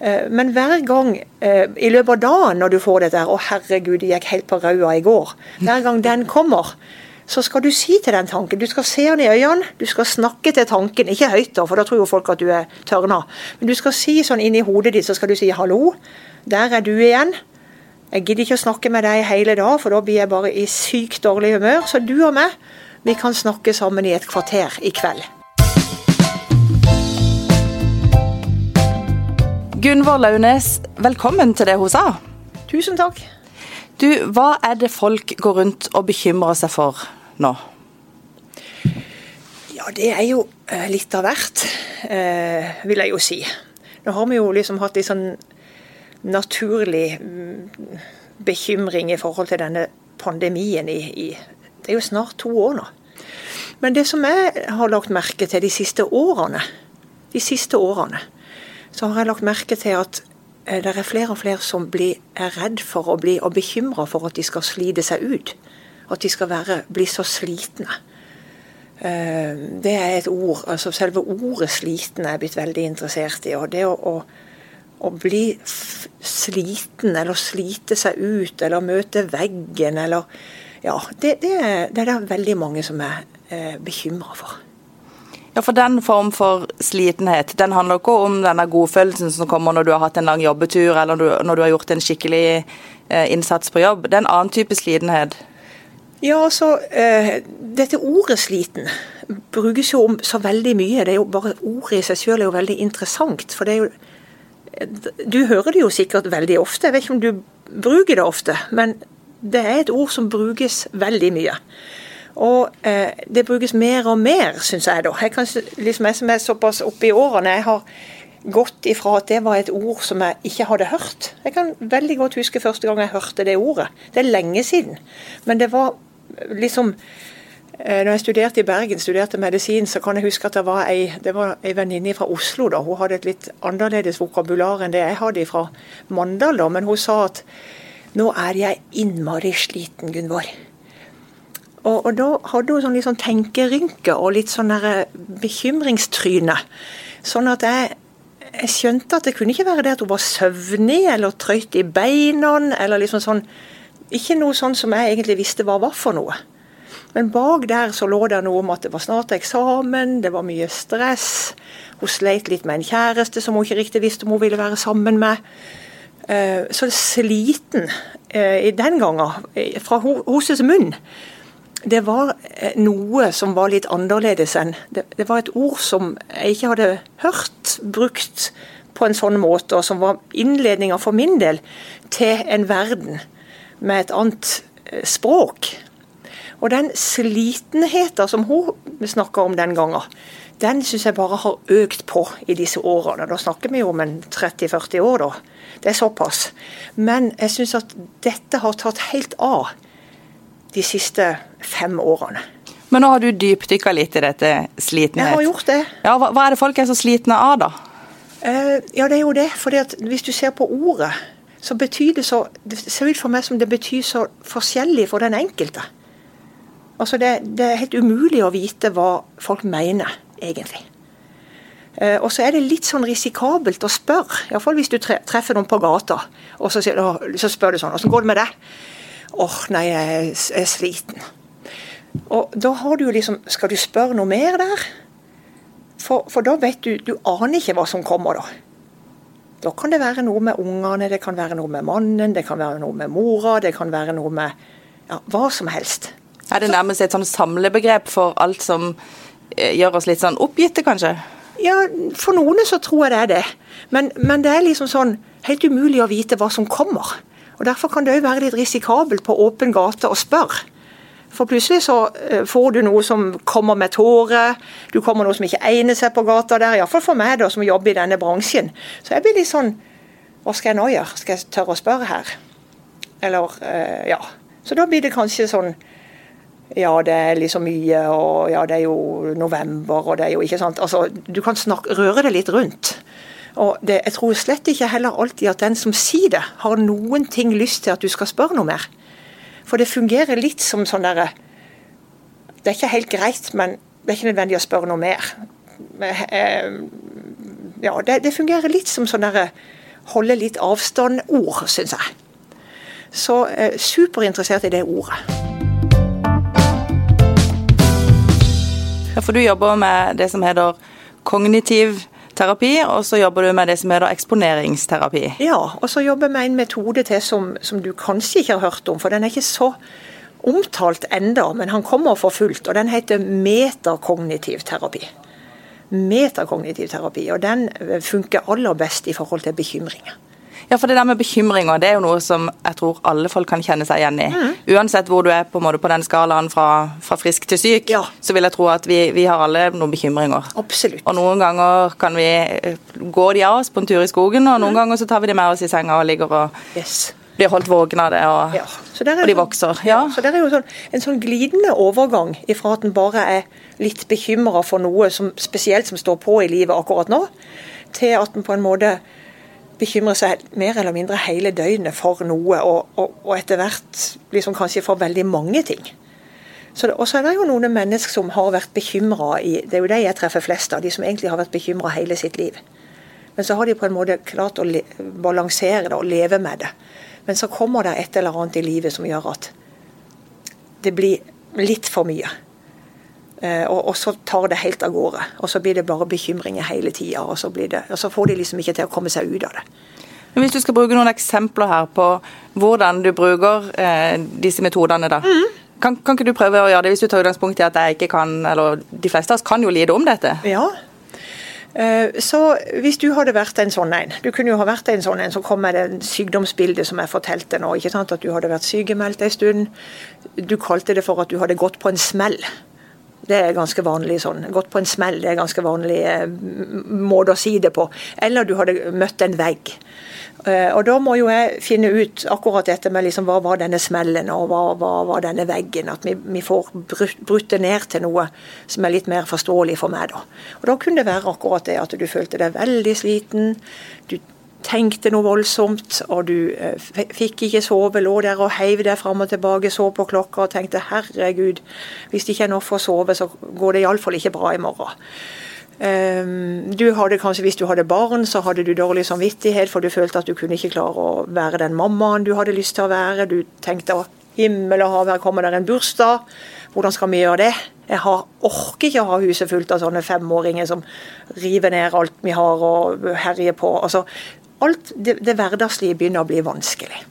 Eh, men hver gang eh, i løpet av dagen når du får dette her 'Å, herregud, det gikk helt på raua i går'. Hver gang den kommer, så skal du si til den tanken Du skal se den i øynene, du skal snakke til tanken. Ikke høyt, da, for da tror jo folk at du er tørna. Men du skal si sånn inni hodet ditt, så skal du si 'hallo', der er du igjen'. Jeg gidder ikke å snakke med deg hele dag, for da blir jeg bare i sykt dårlig humør. Så du og meg, vi kan snakke sammen i et kvarter i kveld. Gunvor Launes, velkommen til det hun sa. Tusen takk. Du, Hva er det folk går rundt og bekymrer seg for nå? Ja, det er jo eh, litt av hvert, eh, vil jeg jo si. Nå har vi jo liksom hatt litt sånn naturlig mm, bekymring i forhold til denne pandemien i, i Det er jo snart to år nå. Men det som jeg har lagt merke til de siste årene, de siste årene, så har jeg lagt merke til at eh, det er flere og flere som blir, er redd for å bli og bekymra for at de skal slite seg ut. At de skal være, bli så slitne. Eh, det er et ord, altså Selve ordet 'sliten' er jeg blitt veldig interessert i. og det å, å, å bli sliten, eller slite seg ut, eller møte veggen, eller Ja, det, det, det er det veldig mange som er eh, bekymra for. Ja, for Den form for slitenhet den handler ikke om denne godfølelsen som kommer når du har hatt en lang jobbetur eller når du har gjort en skikkelig eh, innsats på jobb. Det er en annen type slitenhet. Ja, altså, eh, Dette ordet 'sliten' brukes jo om så veldig mye. det er jo bare Ordet i seg selv er jo veldig interessant. for det er jo Du hører det jo sikkert veldig ofte, jeg vet ikke om du bruker det ofte. Men det er et ord som brukes veldig mye. Og eh, det brukes mer og mer, syns jeg da. Jeg, kan, liksom, jeg som er såpass oppe i årene, jeg har gått ifra at det var et ord som jeg ikke hadde hørt. Jeg kan veldig godt huske første gang jeg hørte det ordet. Det er lenge siden. Men det var liksom eh, når jeg studerte i Bergen, studerte medisin, så kan jeg huske at det var ei, ei venninne fra Oslo. da, Hun hadde et litt annerledes vokabular enn det jeg hadde fra Mandal. da, Men hun sa at nå er jeg innmari sliten, Gunvor. Og, og, da hadde hun sånn litt sånn tenkerynke og litt sånn eh, bekymringstryne. Sånn at jeg, jeg, skjønte at det kunne ikke være det at hun var søvnig eller trøyt i beina eller liksom sånn Ikke noe sånn som jeg egentlig visste hva var for noe. Men bak der så lå det noe om at det var snart eksamen, det var mye stress. Hun sleit litt med en kjæreste som hun ikke riktig visste om hun ville være sammen med. Eh, så sliten eh, i den gangen, fra hennes munn, det var eh, noe som var litt annerledes enn det, det, var et ord som jeg ikke hadde hørt brukt på en sånn måte, og som var innledninga for min del til en verden med et annet eh, språk. Og den slitenheten som hun snakka om den gangen, den syns jeg bare har økt på i disse årene. Da snakker vi jo om en 30-40 år, da. Det er såpass. Men jeg syns at dette har tatt helt av de siste fem årene. Men nå har du dypdykka litt i dette slitenhet. Jeg har gjort det. Ja, hva, hva, er det folk er så slitne av, da? Uh, ja, det er jo det. fordi at hvis du ser på ordet, så betyr det så Det ser ut for meg som det betyr så forskjellig for den enkelte. Altså, det, det er helt umulig å vite hva folk mener, egentlig. Uh, og så er det litt sånn risikabelt å spørre, iallfall hvis du treffer noen på gata, og så, så spør du sånn 'Åssen går det med deg?' Åh, nei, jeg er sliten. Og da har du liksom Skal du spørre noe mer der? For, for, da vet du Du aner ikke hva som kommer, da. Da kan det være noe med ungene, det kan være noe med mannen, det kan være noe med mora, det kan være noe med ja, hva som helst. Er det nærmest et sånn samlebegrep for alt som eh, gjør oss litt sånn oppgitte, kanskje? Ja, for noen så tror jeg det er det. Men, men det er liksom sånn helt umulig å vite hva som kommer. Og Derfor kan det òg være litt risikabelt på åpen gate å spørre. For plutselig så eh, får du noe som kommer med tårer, du kommer noe som ikke egner seg på gata der. Iallfall for meg da, som jobber i denne bransjen. Så jeg blir litt sånn Hva skal jeg nå gjøre? Skal jeg tørre å spørre her? Eller eh, ja. Så da blir det kanskje sånn ja, det er liksom mye, og ja, det er jo november, og det er jo ikke sant. Altså, du kan snakke, røre det litt rundt. Og det, Jeg tror slett ikke heller alltid at den som sier det, har noen ting lyst til at du skal spørre noe mer. For det fungerer litt som sånn derre Det er ikke helt greit, men det er ikke nødvendig å spørre noe mer. Eh, ja, det, det fungerer litt som sånn derre holde litt avstand-ord, syns jeg. Så eh, superinteressert i det ordet. Ja, for du jobber med det som heter kognitiv terapi, og så jobber du med det som heter eksponeringsterapi. Ja, og så jobber jeg med en metode til som, som du kanskje ikke har hørt om, for den er ikke så omtalt enda, men han kommer for fullt. Og den heter metakognitiv terapi. Metakognitiv terapi, og den funker aller best i forhold til bekymringer. Ja, for det der med bekymringer, det er jo noe som jeg tror alle folk kan kjenne seg igjen i. Mm. Uansett hvor du er på, måte på den skalaen fra, fra frisk til syk, ja. så vil jeg tro at vi, vi, har alle noen bekymringer. Absolutt. Og noen ganger kan vi eh, gå de av oss på en tur i skogen, og noen mm. ganger så tar vi de med oss i senga og ligger og yes. blir holdt våkne av det, og, ja. og de sånn, vokser. Ja. Så det er jo sånn, en sånn glidende overgang ifra at en bare er litt bekymra for noe som, spesielt som står på i livet akkurat nå, til at en på en måte bekymrer seg mer eller mindre hele døgnet for noe, og, og, og etter hvert liksom kanskje for veldig mange ting. Og så er det jo noen mennesker som har vært bekymra i Det er jo de jeg treffer flest av, de som egentlig har vært bekymra hele sitt liv. Men så har de på en måte klart å le, balansere det og leve med det. Men så kommer det et eller annet i livet som gjør at det blir litt for mye. Eh, og, og, så tar det helt av gårde. Og så blir det bare bekymringer hele tida. Og, og, så får de liksom ikke til å komme seg ut av det. Men Hvis du skal bruke noen eksempler her på hvordan du bruker eh, disse metodene, da. Mm. Kan, kan, ikke du prøve å gjøre det, hvis du tar utgangspunkt i at jeg ikke kan, eller de fleste av oss kan jo lide om dette? Ja, eh, så hvis du hadde vært en sånn en Du kunne jo ha vært en sånn en så kom med det sykdomsbildet som jeg fortalte nå. ikke sant, At du hadde vært sykemeldt en stund. Du kalte det for at du hadde gått på en smell. Det er ganske vanlig sånn. Gått på en smell, det er ganske vanlig eh, måte å si det på. Eller du hadde møtt en vegg. Eh, og da må jo jeg finne ut akkurat dette med liksom, hva var denne smellen og hva var denne veggen. At vi, vi får brutt det ned til noe som er litt mer forståelig for meg. Da. Og da kunne det være akkurat det at du følte deg veldig sliten. Du tenkte noe voldsomt, og du eh, fikk ikke sove, lå der og heiv deg fram og tilbake, så på klokka og tenkte herregud, hvis det ikke er nok for å sove, så går det iallfall ikke bra i morgen. Um, du hadde kanskje, Hvis du hadde barn, så hadde du dårlig samvittighet, for du følte at du kunne ikke klare å være den mammaen du hadde lyst til å være. Du tenkte himmel og hav, her kommer det en bursdag. Hvordan skal vi gjøre det? Jeg har, orker ikke å ha huset fullt av sånne femåringer som river ned alt vi har og herjer på. Altså, alt det, det hverdagslige begynner å bli vanskelig.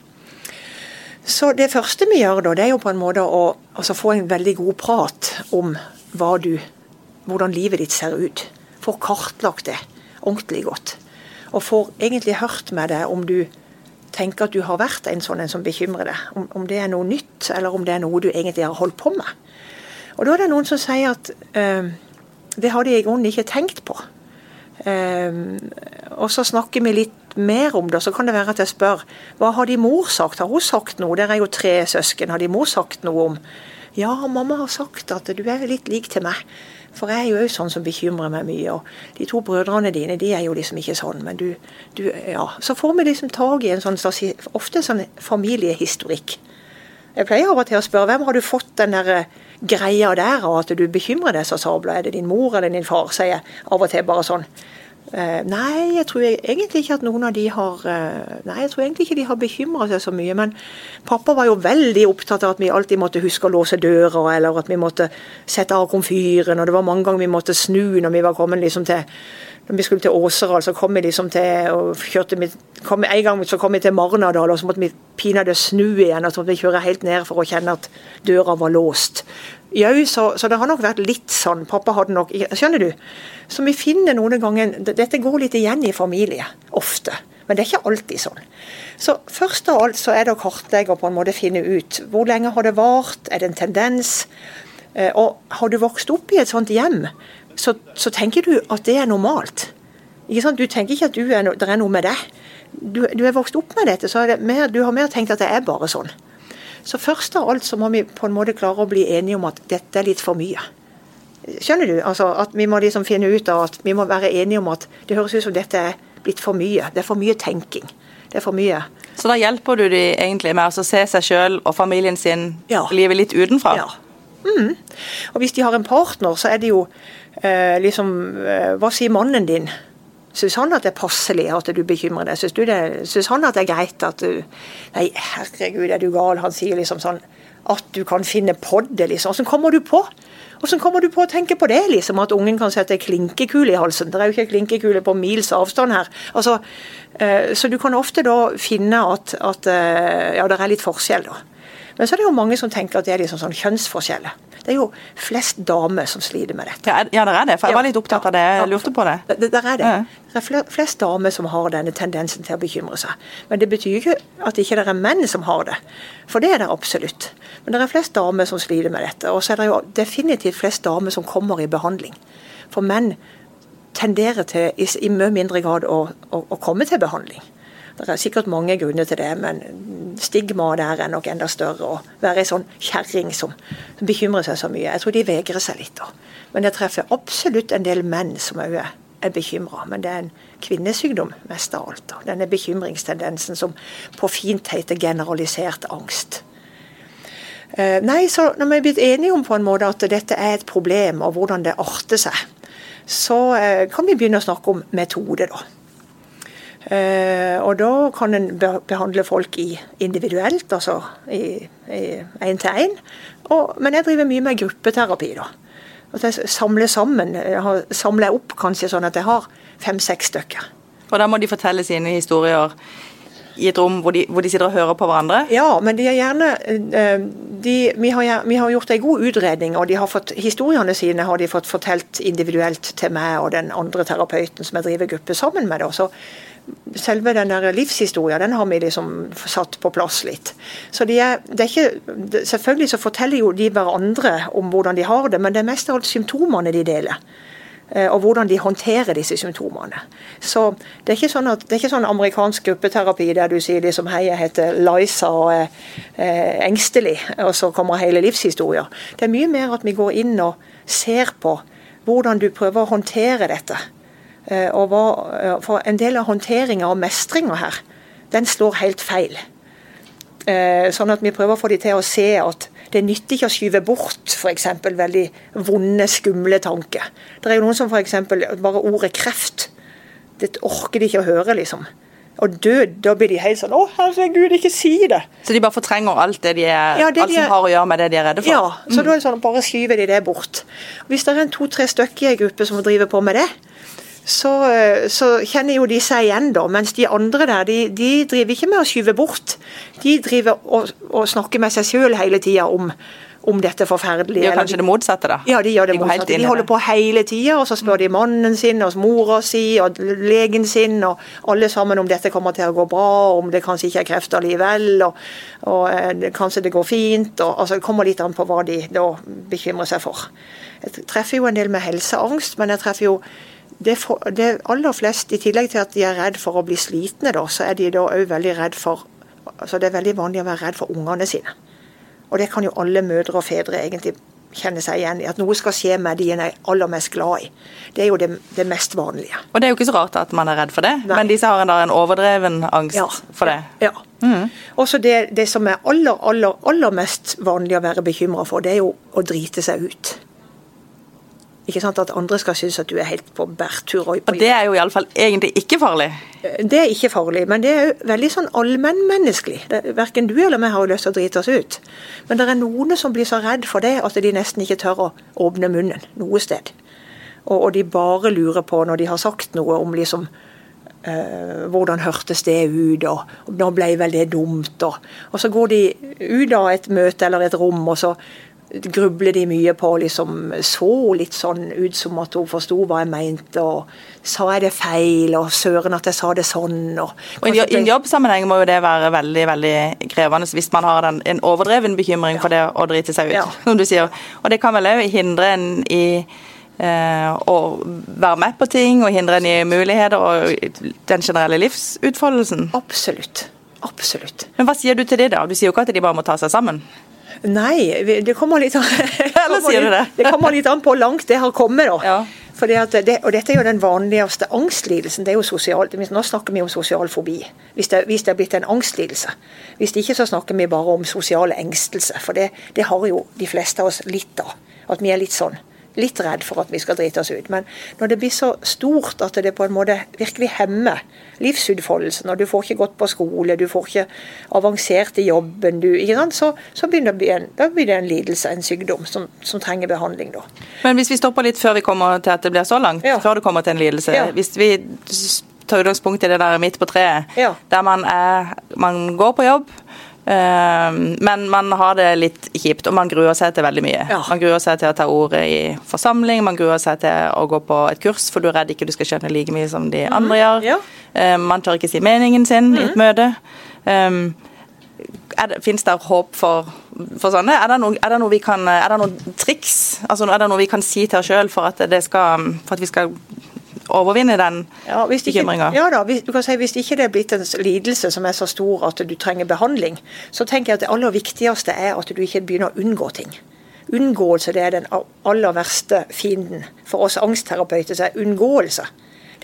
Så det første vi gjør da, det er jo på en måte å altså få en veldig god prat om du, hvordan livet ditt ser ut. Få kartlagt det ordentlig godt. Og får egentlig hørt med deg om du tenker at du har vært en sånn en som bekymrer deg. Om, om, det er noe nytt, eller om det er noe du egentlig har holdt på med. Og da er det noen som sier at øh, det har de i grunnen ikke tenkt på. Um, og så snakker vi litt mer om det, så kan det være at jeg spør hva har de mor sagt? Har hun sagt noe? Dere er jo tre søsken. Har de mor sagt noe om Ja, mamma har sagt at du er litt lik til meg. For jeg er jo òg sånn som bekymrer meg mye. Og de to brødrene dine de er jo liksom ikke sånn. Men du, du Ja. Så får vi liksom tak i en sånn ofte sånn familiehistorikk. Jeg pleier av og til å spørre hvem har du fått den der eh, greia der av at du bekymrer deg så sabla? Er det din mor eller din far? sier jeg av og til bare sånn. Uh, nei, jeg tror egentlig ikke at noen av de har uh, Nei, jeg tror egentlig ikke de har bekymra seg så mye. Men pappa var jo veldig opptatt av at vi alltid måtte huske å låse døra, eller at vi måtte sette av komfyren. Og det var mange ganger vi måtte snu når vi var kommet liksom til når vi skulle til Åseral, så kom vi liksom til og kjørte vi, kom, En gang så kom vi til Marnardal, og så måtte vi pinadø snu igjen. og så måtte vi kjøre helt ned for å kjenne at døra var låst. Jau, så, så, det har nok vært litt sånn. Pappa hadde nok Skjønner du? Så vi finner noen ganger Dette går litt igjen i familie. Ofte. Men det er ikke alltid sånn. Så først av alt så er det å kartlegge og på en måte finne ut hvor lenge har det vart, er det en tendens? Eh, og har du vokst opp i et sånt hjem, så, så tenker du at det er normalt. Ikke sant? Du tenker ikke at er no, det er noe med deg. Du, du er vokst opp med dette, så mer, du har mer tenkt at det er bare sånn. Så først av alt så må vi på en måte klare å bli enige om at dette er litt for mye. Skjønner du? Altså at Vi må liksom finne ut av at vi må være enige om at det høres ut som dette er blitt for mye. Det er for mye tenking. Det er for mye. Så da hjelper du de egentlig med å se seg sjøl og familien sin ja. livet litt utenfra? Ja. Mm. Og hvis de har en partner, så er det jo eh, liksom eh, Hva sier mannen din? Syns han at det er passelig at du bekymrer deg? Syns, han at det er greit at du Nei, herregud, er du gal? Han sier liksom sånn at du kan finne på det, liksom. Åssen kommer du på? Åssen kommer du på å tenke på det, liksom? At ungen kan sette klinkekule i halsen? Det er jo ikke klinkekule på mils avstand her. Altså, eh, så du kan ofte da finne at, at eh, ja, det er litt forskjell, da. Men så er det jo mange som tenker at det er liksom sånn kjønnsforskjeller. Det er jo flest damer som sliter med dette. Ja, ja det er det. For jeg var litt opptatt av det. Jeg lurte på det. Det, det er det. Det er flest damer som har denne tendensen til å bekymre seg. Men det betyr ikke at ikke det er menn som har det. For det er det absolutt. Men det er flest damer som sliter med dette. Og så er det jo definitivt flest damer som kommer i behandling. For menn tenderer til i, i mye mindre grad å, å, å komme til behandling. Det er sikkert mange grunner til det, men stigmaet der er nok enda større. Å være ei sånn kjerring som, som, bekymrer seg så mye. Jeg tror de vegrer seg litt. da. Men jeg treffer absolutt en del menn som òg er, er bekymra. Men det er en kvinnesykdom mest av alt. Da. Denne bekymringstendensen som på fint heter generalisert angst. Eh, nei, så Når vi er blitt enige om på en måte at dette er et problem, og hvordan det arter seg, så eh, kan vi begynne å snakke om metode, da. Eh, og da kan en behandle folk i individuelt, altså i én til én. Men jeg driver mye med gruppeterapi. da. At jeg samler sammen. Jeg samler opp kanskje sånn at jeg har fem-seks stykker. Og da må de fortelle sine historier i et rom hvor de, hvor de, sitter og hører på hverandre? Ja, men de er gjerne eh, de, vi, har, vi, har, gjort en god utredning, og de har fått, historiene sine har de fått fortalt individuelt til meg og den andre terapeuten som jeg driver gruppe sammen med. Da. Så selve den der livshistoria, den har vi liksom satt på plass litt. Så de er, det er ikke, Selvfølgelig så forteller jo de hverandre om hvordan de har det, men det er mest av alt symptomene de deler. Eh, og hvordan de håndterer disse symptomene. Så Det er ikke sånn, at, det er ikke sånn amerikansk gruppeterapi der du sier liksom hei, jeg heter Liza og er eh, engstelig, og så kommer hele livshistorier. Det er mye mer at vi går inn og ser på hvordan du prøver å håndtere dette. Eh, og hva, eh, for en del av håndteringa og mestringa her, den slår helt feil. Eh, sånn at vi prøver å få de til å se at det nytter ikke å skyve bort f.eks. veldig vonde, skumle tanker. Det er jo noen som f.eks. bare ordet kreft, det orker de ikke å høre, liksom. Og død, da blir de helt sånn Å, herregud, ikke si det. Så de bare fortrenger alt det de er, ja, det alt de er, som har å gjøre med det de er redde for? Ja, så mm. da er det sånn, bare skyver de det bort. Hvis det er en to-tre stykker i en gruppe som driver på med det, så, eh, så, kjenner jo de seg igjen, da. Mens de andre der, de, de driver ikke med å skyve bort. De driver og, og snakker med seg sjøl hele tida om, om dette forferdelige. De gjør kanskje det motsatte, da? Ja, de gjør det de motsatte. De holder på hele tida, og så spør de mannen sin og mora si og legen sin, og alle sammen om dette kommer til å gå bra, om det kanskje ikke er kreft allikevel, og, og eh, kanskje det går fint. Og, altså, det kommer litt an på hva de da bekymrer seg for. Jeg treffer jo en del med helseangst, men jeg treffer jo det, for, det, aller flest, I tillegg til at de er redd for å bli slitne, da, så er de da òg veldig redd for altså Det er veldig vanlig å være redd for ungene sine. Og det kan jo alle mødre og fedre egentlig kjenne seg igjen i. At noe skal skje med de en er aller mest glad i. Det er jo det, det, mest vanlige. Og det er jo ikke så rart at man er redd for det, Nei. men disse har en, en overdreven angst ja, for det. Ja. Mm. Også det, det, som er aller, aller, aller mest vanlig å være bekymra for, det er jo å drite seg ut. Ikke sant, At andre skal synes at du er helt på bærtur. Og, og det er jo iallfall egentlig ikke farlig? Det er ikke farlig, men det er jo veldig sånn allmennmenneskelig. Verken du eller meg har jo lyst til å drite oss ut. Men det er noen som blir så redd for det at de nesten ikke tør å åpne munnen noe sted. Og, og de bare lurer på når de har sagt noe om liksom Uh, hvordan hørtes det ut, og, og nå ble vel det dumt. Og, og, så går de ut av et møte eller et rom, og så grubler de mye på liksom Så litt sånn ut som at hun forsto hva jeg mente, og sa jeg det feil, og søren at jeg sa det sånn. Og, og I en jobbsammenheng må jo det være veldig veldig krevende hvis man har den, en overdreven bekymring ja. for det å drite seg ut, ja. som du sier. Og det kan vel òg hindre en i eh, å være med på ting, og hindre en i muligheter og den generelle livsutfoldelsen? Absolutt. Absolutt. Men hva sier du til det, da? Du sier jo ikke at de bare må ta seg sammen? Nei, det kommer litt an det kommer litt an på hvor langt det har kommet. da. Ja. Det, og Dette er jo den vanligste angstlidelsen. det er jo sosial, Nå snakker vi om sosial fobi, hvis det, hvis det er blitt en angstlidelse. Hvis det ikke så snakker vi bare om sosial engstelse. For det, det har jo de fleste av oss litt av. At vi er litt sånn litt redd for at vi skal drite oss ut. Men når det blir så stort at det på en måte virkelig hemmer livsutfoldelsen, og du får ikke gått på skole, du får ikke avansert i jobben, du, så, så begynner det en, da blir det en lidelse, en sykdom, som, som, trenger behandling. da. Men hvis vi stopper litt før vi kommer til at det blir så langt, ja. før det kommer til en lidelse. Ja. Hvis vi tar utgangspunkt i det der midt på treet, ja. der man, er, man går på jobb, men man har det litt kjipt, og man gruer seg til veldig mye. Ja. Man gruer seg til å ta ordet i forsamling, man gruer seg til å gå på et kurs, for du er redd ikke du skal skjønne like mye som de mm. andre gjør. Ja. Ehm, man tør ikke si meningen sin mm. i et mm. møte. Fins det håp for, for sånne? Er det, noe, er, det noe kan, er det noen triks? Altså, er det noe vi kan si til oss sjøl for, for at vi skal overvinne den ja, bekymringa? Ja da, hvis, du kan si, hvis ikke det er blitt en lidelse som er så stor at du trenger behandling, så tenker jeg at det aller viktigste er at du ikke begynner å unngå ting. Unngåelse det er den aller verste fienden. For oss angstterapeuter er unngåelse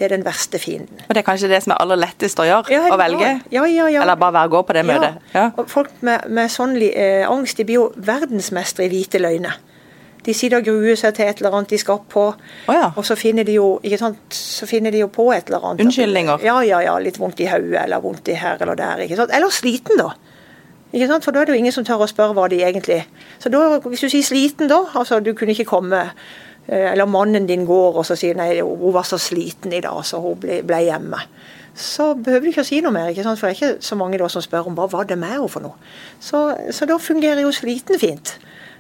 det er den verste fienden. Og Det er kanskje det som er aller lettest å gjøre? Ja, å velge? Ja, ja, Eller bare være gå på det møtet? Folk med, med sånn eh, angst de blir jo verdensmestere i hvite løgner. De sitter og gruer seg til et eller annet de skal opp på, oh, ja. og så finner, de jo, så finner de jo på et eller annet. Unnskyldninger? Ja, ja, ja. Litt vondt i hodet eller vondt i her eller der. ikke sant? Eller sliten, da. Ikke sant? For da er det jo ingen som tør å spørre hva de egentlig Så da, Hvis du sier sliten, da, altså du kunne ikke komme eh, Eller mannen din går og så sier nei, hun var så sliten i dag, så hun ble, ble hjemme. Så behøver du ikke å si noe mer, ikke sant? for det er ikke så mange da som spør om hva var det med henne for noe. Så, så da fungerer jo sliten fint.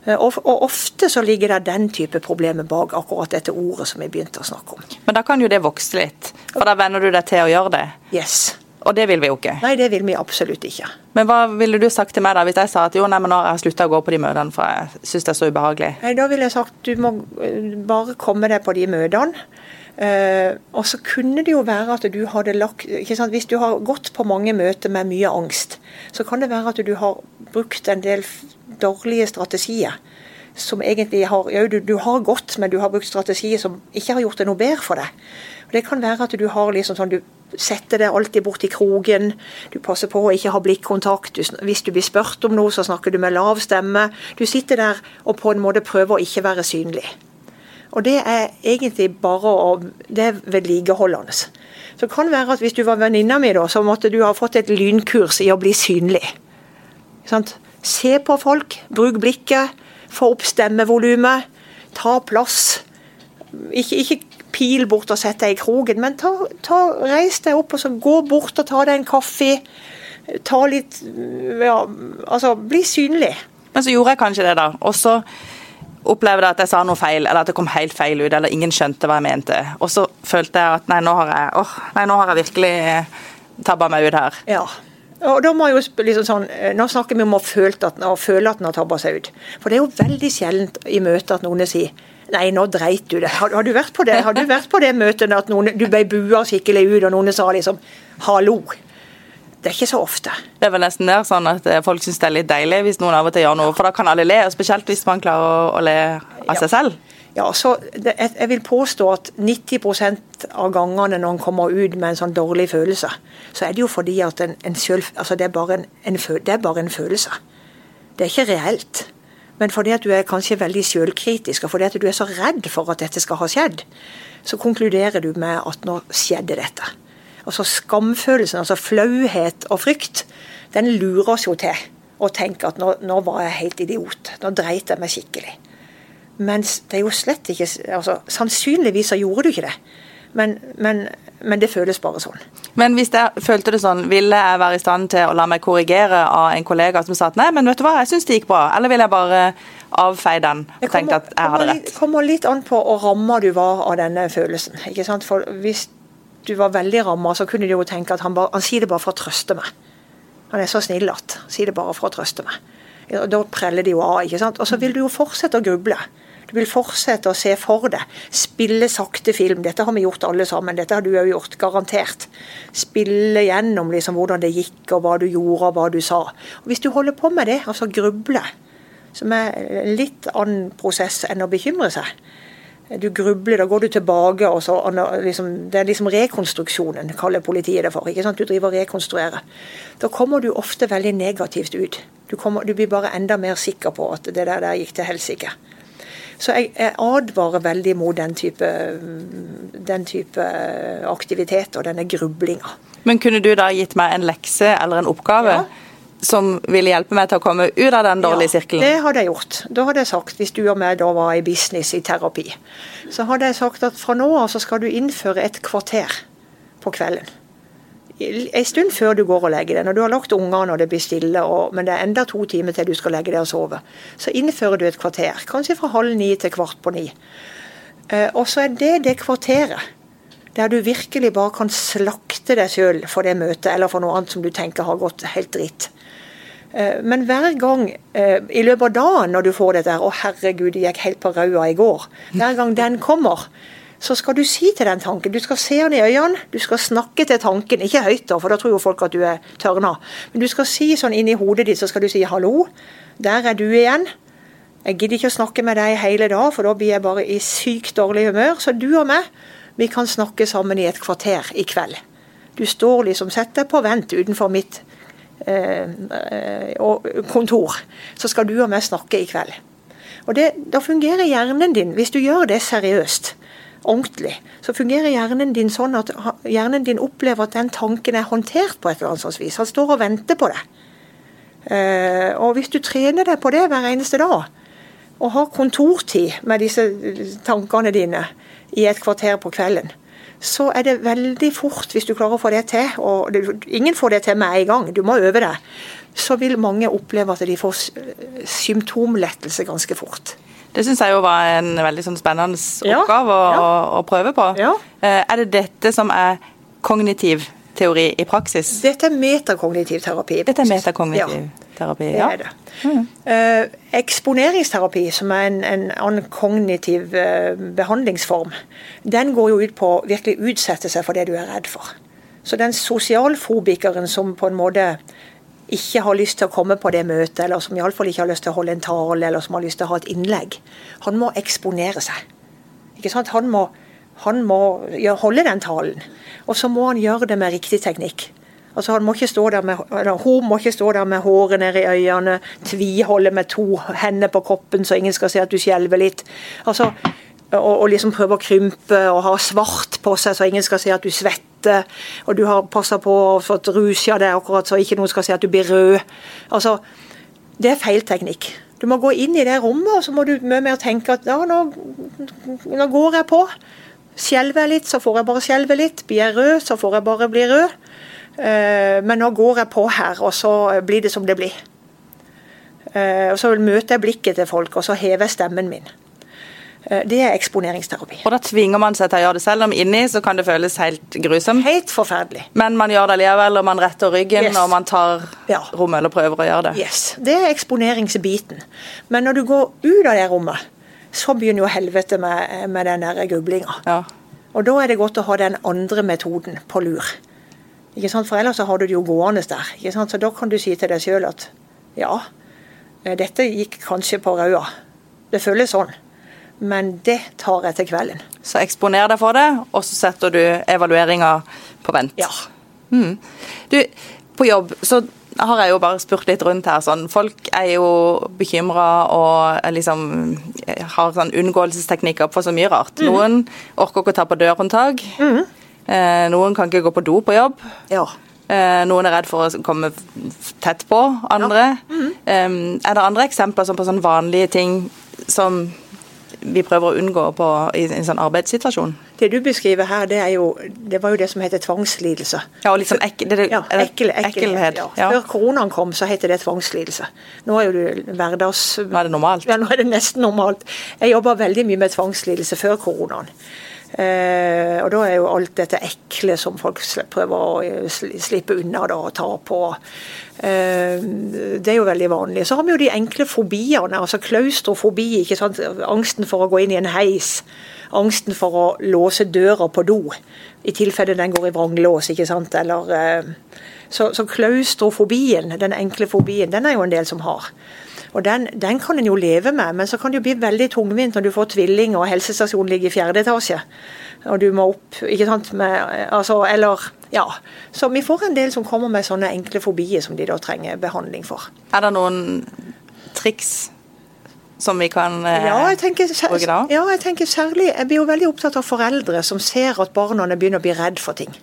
Eh, og, ofte så ligger det den type problemer bak akkurat dette ordet som vi begynte å snakke om. Men da kan jo det vokse litt, for da venner du deg til å gjøre det? Yes. Og det vil vi jo ikke? Nei, det vil vi absolutt ikke. Men hva ville du sagt til meg da, hvis jeg sa at jo, nei, men nå har jeg slutta å gå på de møtene, for jeg syns det er så ubehagelig? Nei, Da ville jeg sagt du må eh, bare komme deg på de møtene. Uh, og så kunne det jo være at du hadde lagt Hvis du har gått på mange møter med mye angst, så kan det være at du har brukt en del dårlige strategier. Som egentlig har Ja, du, du, har gått, men du har brukt strategier som ikke har gjort det noe bedre for deg. Og Det kan være at du har liksom sånn du setter deg alltid bort i kroken. Du passer på å ikke ha blikkontakt. Du, hvis du blir spurt om noe, så snakker du med lav stemme. Du sitter der og på en måte prøver å ikke være synlig. Og det er egentlig bare å Det er vedlikeholdende. Så det kan være at hvis du var venninna mi, da, så måtte du ha fått et lynkurs i å bli synlig. Sant? Se på folk, bruk blikket, få opp stemmevolumet, ta plass. Ikke, ikke, pil bort og sett deg i kroken, men ta, ta, reis deg opp og så gå bort og ta deg en kaffe. Ta litt ja, Altså, bli synlig. Men så gjorde jeg kanskje det, da. Og så opplevde at jeg sa noe feil, eller at det kom helt feil ut, eller ingen skjønte hva jeg mente. Og så følte jeg at nei, nå har jeg, oh, nei, nå har jeg virkelig tabba meg ut her. Ja. Og da må jeg jo liksom sånn, eh, Nå snakker vi om å føle at, å føle at den har tabba seg ut. For det er jo veldig sjeldent i møter at noen sier Nei, nå dreit du det. Har, har, du vært på det Har du vært på det møtet at noen, du ble bua skikkelig ut, og noen sa liksom hallo? Det er ikke så ofte. Det er vel nesten der sånn at eh, folk syns det er litt deilig hvis noen av og til gjør noe, for da kan alle le. Spesielt hvis man klarer å, le av seg selv. Ja, så det, Jeg vil påstå at 90% av gangene når en kommer ut med en sånn dårlig følelse, så er det jo fordi at en, en selv, altså det, er bare en, en, det er bare en følelse. Det er ikke reelt. Men fordi at du er kanskje veldig selvkritisk, og fordi at du er så redd for at dette skal ha skjedd, så konkluderer du med at nå skjedde dette. Altså Skamfølelsen, altså flauhet og frykt, den lurer oss jo til å tenke at nå, nå var jeg helt idiot. Nå dreit jeg meg skikkelig. Mens det er jo slett ikke altså, Sannsynligvis så gjorde du ikke det. Men, men, men, det føles bare sånn. Men hvis jeg følte det sånn, ville jeg være i stand til å la meg korrigere av en kollega som sa at nei, men vet du hva, jeg syns det gikk bra, eller ville jeg bare avfeie den og tenke at jeg hadde rett? Det kommer litt an på hvor ramma du var av denne følelsen. ikke sant? For hvis du var veldig ramma, så kunne du jo tenke at han, bare, han sier det bare for å trøste meg. Han er så snill at sier det bare for å trøste meg. Da preller de jo av. ikke sant? Og så vil du jo fortsette å gruble. Du vil fortsette å se for deg. Spille sakte film. Dette har vi gjort alle sammen. Dette har du òg gjort, garantert. Spille gjennom liksom hvordan det gikk, og hva du gjorde, og hva du sa. Og Hvis du holder på med det, altså gruble, som er en litt annen prosess enn å bekymre seg, du grubler, da går du tilbake og så liksom, Det er liksom rekonstruksjonen, kaller politiet det for. ikke sant? Du driver og rekonstruerer. Da kommer du ofte veldig negativt ut. Du, kommer, du blir bare enda mer sikker på at det der, der gikk til helsike. Så jeg, jeg advarer veldig mot den type, den type aktivitet og denne grublinga. Men kunne du da gitt meg en lekse eller en oppgave? Ja som ville hjelpe meg til å komme ut av den dårlige ja, sirkelen? Det hadde jeg gjort. Da hadde jeg sagt, hvis du og meg da var i business i terapi, så hadde jeg sagt at fra nå av så skal du innføre et kvarter på kvelden en stund før du går og legger deg. Når du har lagt ungene og det blir stille, og, men det er enda to timer til du skal legge deg og sove, så innfører du et kvarter. Kanskje fra halv ni til kvart på ni. Eh, og så er det det kvarteret der du virkelig bare kan slakte deg sjøl for det møtet, eller for noe annet som du tenker har gått helt dritt. Eh, men hver gang eh, i løpet av dagen når du får dette 'Å, herregud, det gikk helt på raua i går'. Hver gang den kommer, så skal du si til den tanken Du skal se den i øynene, du skal snakke til tanken. Ikke høyt, da, for da tror jo folk at du er tørna. Men du skal si sånn inn i hodet ditt, så skal du si 'hallo, der er du igjen'. Jeg gidder ikke å snakke med deg hele dag, for da blir jeg bare i sykt dårlig humør. Så du og meg, vi kan snakke sammen i et kvarter i kveld. Du står liksom, sett deg på vent utenfor mitt eh, eh kontor. Så skal du og meg snakke i kveld. Og det, Da fungerer hjernen din, hvis du gjør det seriøst, ordentlig, så fungerer hjernen din sånn at hjernen din opplever at den tanken er håndtert på et eller annet vis. Han står og venter på det. Uh, og hvis du trener deg på det hver eneste dag, og har kontortid med disse tankene dine i et kvarter på kvelden, så er det veldig fort, hvis du klarer å få det til, og ingen får det til med en gang, du må øve det, så vil mange oppleve at de får symptomlettelse ganske fort. Det syns jeg jo var en veldig sånn spennende oppgave ja, ja. Å, å, prøve på. Ja. Eh, er det dette som er kognitiv teori i praksis? Dette er metakognitiv terapi. Dette er metakognitiv terapi, ja. Det er det. Mm. Eh, eksponeringsterapi, som er en, en annen kognitiv eh, behandlingsform, den går jo ut på å virkelig utsette seg for det du er redd for. Så den sosialfobikeren som på en måte ikke har lyst til å komme på det møtet, eller som iallfall ikke har lyst til å holde en tale, eller som har lyst til å ha et innlegg, han må eksponere seg. Ikke sant? Han må, han må holde den talen. Og så må han gjøre det med riktig teknikk. Altså han må ikke stå der med, Hun må ikke stå der med håret nede i øynene, tviholde med to hender på kroppen så ingen skal se at du skjelver litt. Altså, og, og, liksom prøve å krympe og ha svart på seg så ingen skal se at du svetter og du har passa på å fått rusia deg akkurat så ikke noen skal si at du blir rød. Altså, det er feil teknikk. Du må gå inn i det rommet, og så må du mye mer tenke at ja, nå, nå går jeg på. Skjelver jeg litt, så får jeg bare skjelve litt. Blir jeg rød, så får jeg bare bli rød. Uh, men nå går jeg på her, og så blir det som det blir. Uh, og Så møter jeg blikket til folk, og så hever jeg stemmen min. Eh, det er eksponeringsterapi. Og Da tvinger man seg til å gjøre det selv, om inni så kan det føles helt grusomt. Helt forferdelig. Men man gjør det likevel, og man retter ryggen yes. og man tar ja. rommet eller prøver å gjøre det. Yes, Det er eksponeringsbiten. Men når du går ut av det rommet, så begynner jo helvete med, med den der grublinga. Ja. Og da er det godt å ha den andre metoden på lur. Ikke sant? For ellers så har du det jo gående der. Ikke sant? Så da kan du si til deg sjøl at ja, eh, dette gikk kanskje på røda. Det føles sånn men det tar jeg til kvelden. Så eksponer deg for det, og så setter du evalueringa på vent. Ja. Mm. Du, på jobb så har jeg jo bare spurt litt rundt her. Sånn. Folk er jo bekymra og liksom har sånn unngåelsesteknikker for så mye rart. Mm. Noen orker ikke å ta på dørhåndtak. Mm. Eh, noen kan ikke gå på do på jobb. Ja. Eh, noen er redd for å komme tett på andre. Ja. Mm. -hmm. er det andre eksempler på sånn vanlige ting som vi prøver å unngå på, i en sånn arbeidssituasjon. Det du beskriver her, det, jo, det var jo det som heter tvangslidelse. Ja, og litt sånn ek, det, ja, ekkel, ekkelhet. Ja. Før koronaen kom, så het det tvangslidelse. Nå er jo det hverdags... Nå er det normalt? Ja, nå er det nesten normalt. Jeg jobba veldig mye med tvangslidelse før koronaen. Eh, og da er jo alt dette ekle som folk prøver å slippe unna da, og ta på. Eh, det er jo veldig vanlig. Så har vi jo de enkle fobiene. altså Klaustrofobi. ikke sant? Angsten for å gå inn i en heis. Angsten for å låse døra på do, i tilfelle den går i vranglås. ikke sant? Eller, eh, så, så klaustrofobien, den enkle fobien, den er jo en del som har. Og den, den kan en jo leve med, men så kan det jo bli veldig tungvint når du får tvilling og helsestasjonen ligger i fjerde etasje. Og du må opp, ikke sant. Med, altså, eller ja. Så vi får en del som kommer med sånne enkle fobier som de da trenger behandling for. Er det noen triks som vi kan eh, ja, jeg tenker, bruke da? Ja, jeg tenker særlig Jeg blir jo veldig opptatt av foreldre som ser at barna begynner å bli redd for ting.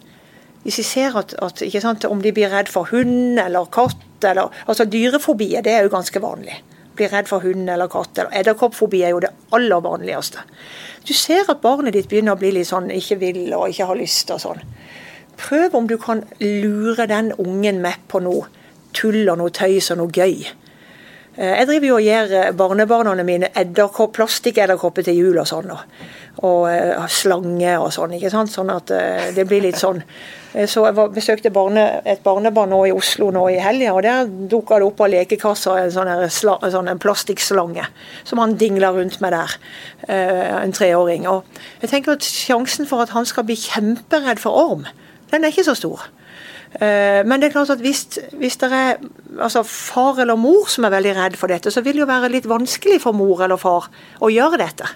Hvis de ser at, at sant, om de blir redd for hund eller katt eller altså Dyrefobi det er jo ganske vanlig. Blir redd for hund eller katt. eller Edderkoppfobi er jo det aller vanligste. Du ser at barnet ditt begynner å bli litt sånn ikke vil og ikke har lyst og sånn. Prøv om du kan lure den ungen med på noe tull og noe tøys og noe gøy. Eh, jeg driver jo og gir eh, barnebarna mine plastikkedderkopper til jul og sånn. Og, og uh, slange og sånn. ikke sant? Sånn at det blir litt sånn. Så jeg besøkte barne, et barnebarn nå i Oslo nå i helga, og der dukka det opp av lekekassa en sånn, sånn plastikkslange som han dingla rundt med der. Uh, en treåring. Og jeg tenker at sjansen for at han skal bli kjemperedd for orm, den er ikke så stor. Eh, men det er klart at hvis, hvis det er altså far eller mor som er veldig redd for dette, så vil det jo være litt vanskelig for mor eller far å gjøre dette.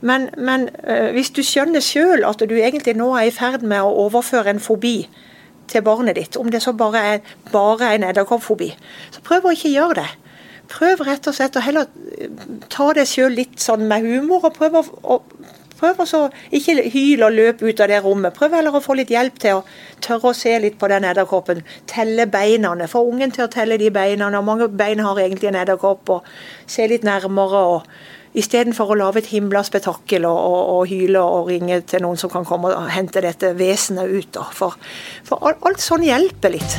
Men, men eh, hvis du skjønner sjøl at du egentlig nå er i ferd med å overføre en fobi til barnet ditt, om det så bare er bare en edderkoppfobi, så prøv å ikke gjøre det. Prøv rett og slett å heller ta det sjøl litt sånn med humor, og prøv å, å Prøv å ikke hyle og løpe ut av det rommet. Prøv heller å få litt hjelp til å tørre å se litt på den edderkoppen. Telle beina. Få ungen til å telle de beina. Og mange bein har egentlig en edderkopp. og Se litt nærmere. og Istedenfor å lage et himla spetakkel og, og, og, hyle og ringe til noen som kan komme og hente dette vesenet ut. Da. For, for alt, alt sånn hjelper litt.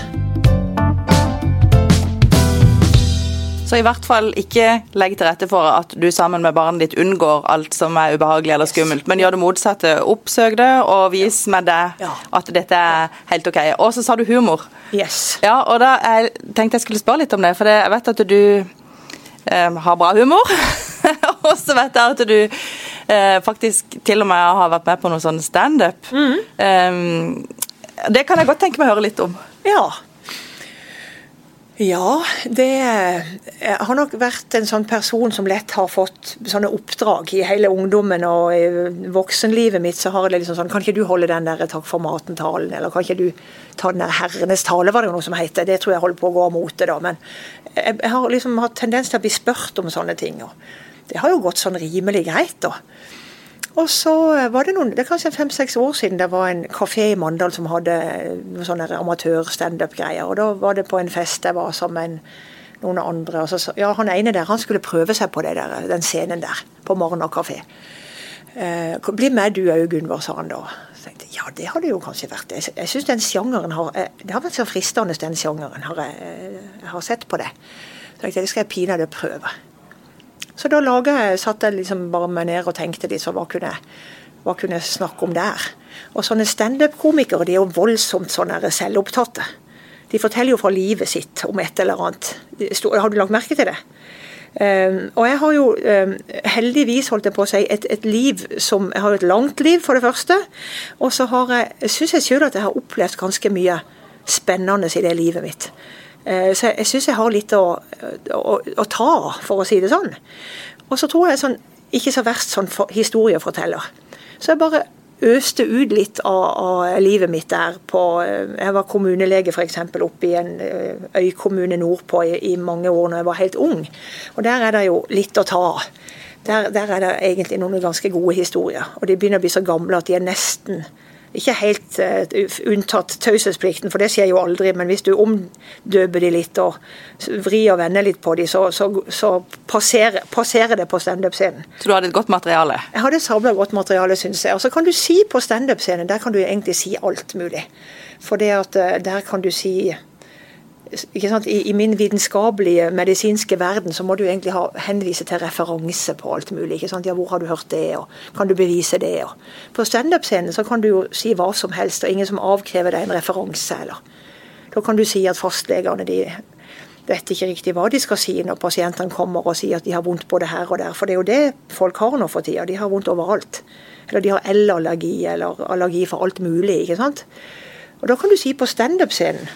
Så i hvert fall ikke legg til rette for at du sammen med barnet ditt unngår alt som er ubehagelig eller skummelt, men gjør det motsatte. Oppsøk det, og vis med det at dette er helt OK. Og så sa du humor. Yes. Ja, og da jeg tenkte jeg skulle spørre litt om det, for jeg vet at du eh, har bra humor. og så vet jeg at du eh, faktisk til og med har vært med på noe sånn standup. Mm. Um, det kan jeg godt tenke meg å høre litt om. Ja, ja, det Jeg har nok vært en sånn person som lett har fått sånne oppdrag i hele ungdommen og i voksenlivet mitt. Så har jeg liksom sånn Kan ikke du holde den der 'takk for maten'-talen? Eller kan ikke du ta den der 'herrenes tale', var det jo noe som heter. Det tror jeg holder på å gå av mote, da. Men jeg har liksom hatt tendens til å bli spurt om sånne ting. Og det har jo gått sånn rimelig greit, da. Og så var det noen, det er kanskje fem-seks år siden det var en kafé i Mandal som hadde noen sånne amatør-standup-greier. Og da var det på en fest jeg var sammen med noen andre. Og så, ja, Han ene der han skulle prøve seg på der, den scenen der, på Morgener kafé. Eh, bli med du òg, Gunvor, sa han da. Så tenkte, ja, det hadde jo kanskje vært det. Jeg syns den sjangeren har eh, Det har vært så fristende, den sjangeren. Har jeg, eh, jeg har sett på det. Så tenkte jeg det skal jeg pinadø prøve. Så da jeg, satt jeg liksom bare meg ned og tenkte så hva kunne, hva kunne jeg snakke om der? Og sånne standup-komikere de er jo voldsomt sånne selvopptatte. De forteller jo fra livet sitt om et eller annet. Har du lagt merke til det? Um, og jeg har jo um, heldigvis holdt jeg på å si, et, et, liv som Jeg har jo et langt liv, for det første. Og så har jeg, syns jeg sjøl at jeg har opplevd ganske mye spennende i det livet mitt. Eh, så jeg syns jeg har litt å, å, å, ta, for å si det sånn. Og så tror jeg sånn, ikke så verst sånn for, historieforteller. Så jeg bare øste ut litt av, av, livet mitt der på eh, Jeg var kommunelege f.eks. oppe i en eh, øykommune nordpå i, i mange år når jeg var helt ung. Og der er det jo litt å ta av. Der, der, er det egentlig noen ganske gode historier. Og de begynner å bli så gamle at de er nesten ikke helt uh, unntatt taushetsplikten, for det skjer jo aldri. Men hvis du omdøper de litt og vrir og vender litt på de, så, så, så passerer, passerer, det på standup-scenen. Så du hadde et godt materiale? Jeg hadde et sabla godt materiale, syns jeg. Og så kan du si på standup-scenen, der kan du egentlig si alt mulig. For det at uh, der kan du si i, I, min vitenskapelige, medisinske verden så må du egentlig ha, henvise til referanse på alt mulig. Ja, Hvor har du hørt det, og kan du bevise det? Og på standup-scenen så kan du jo si hva som helst, og ingen som avkrever deg en referanse. eller Da kan du si at fastlegene de vet ikke riktig hva de skal si når pasientene kommer og sier at de har vondt både her og der. For det er jo det folk har nå for tida. De har vondt overalt. Eller de har L-allergi, eller allergi for alt mulig. ikke sant? Og Da kan du si på standup-scenen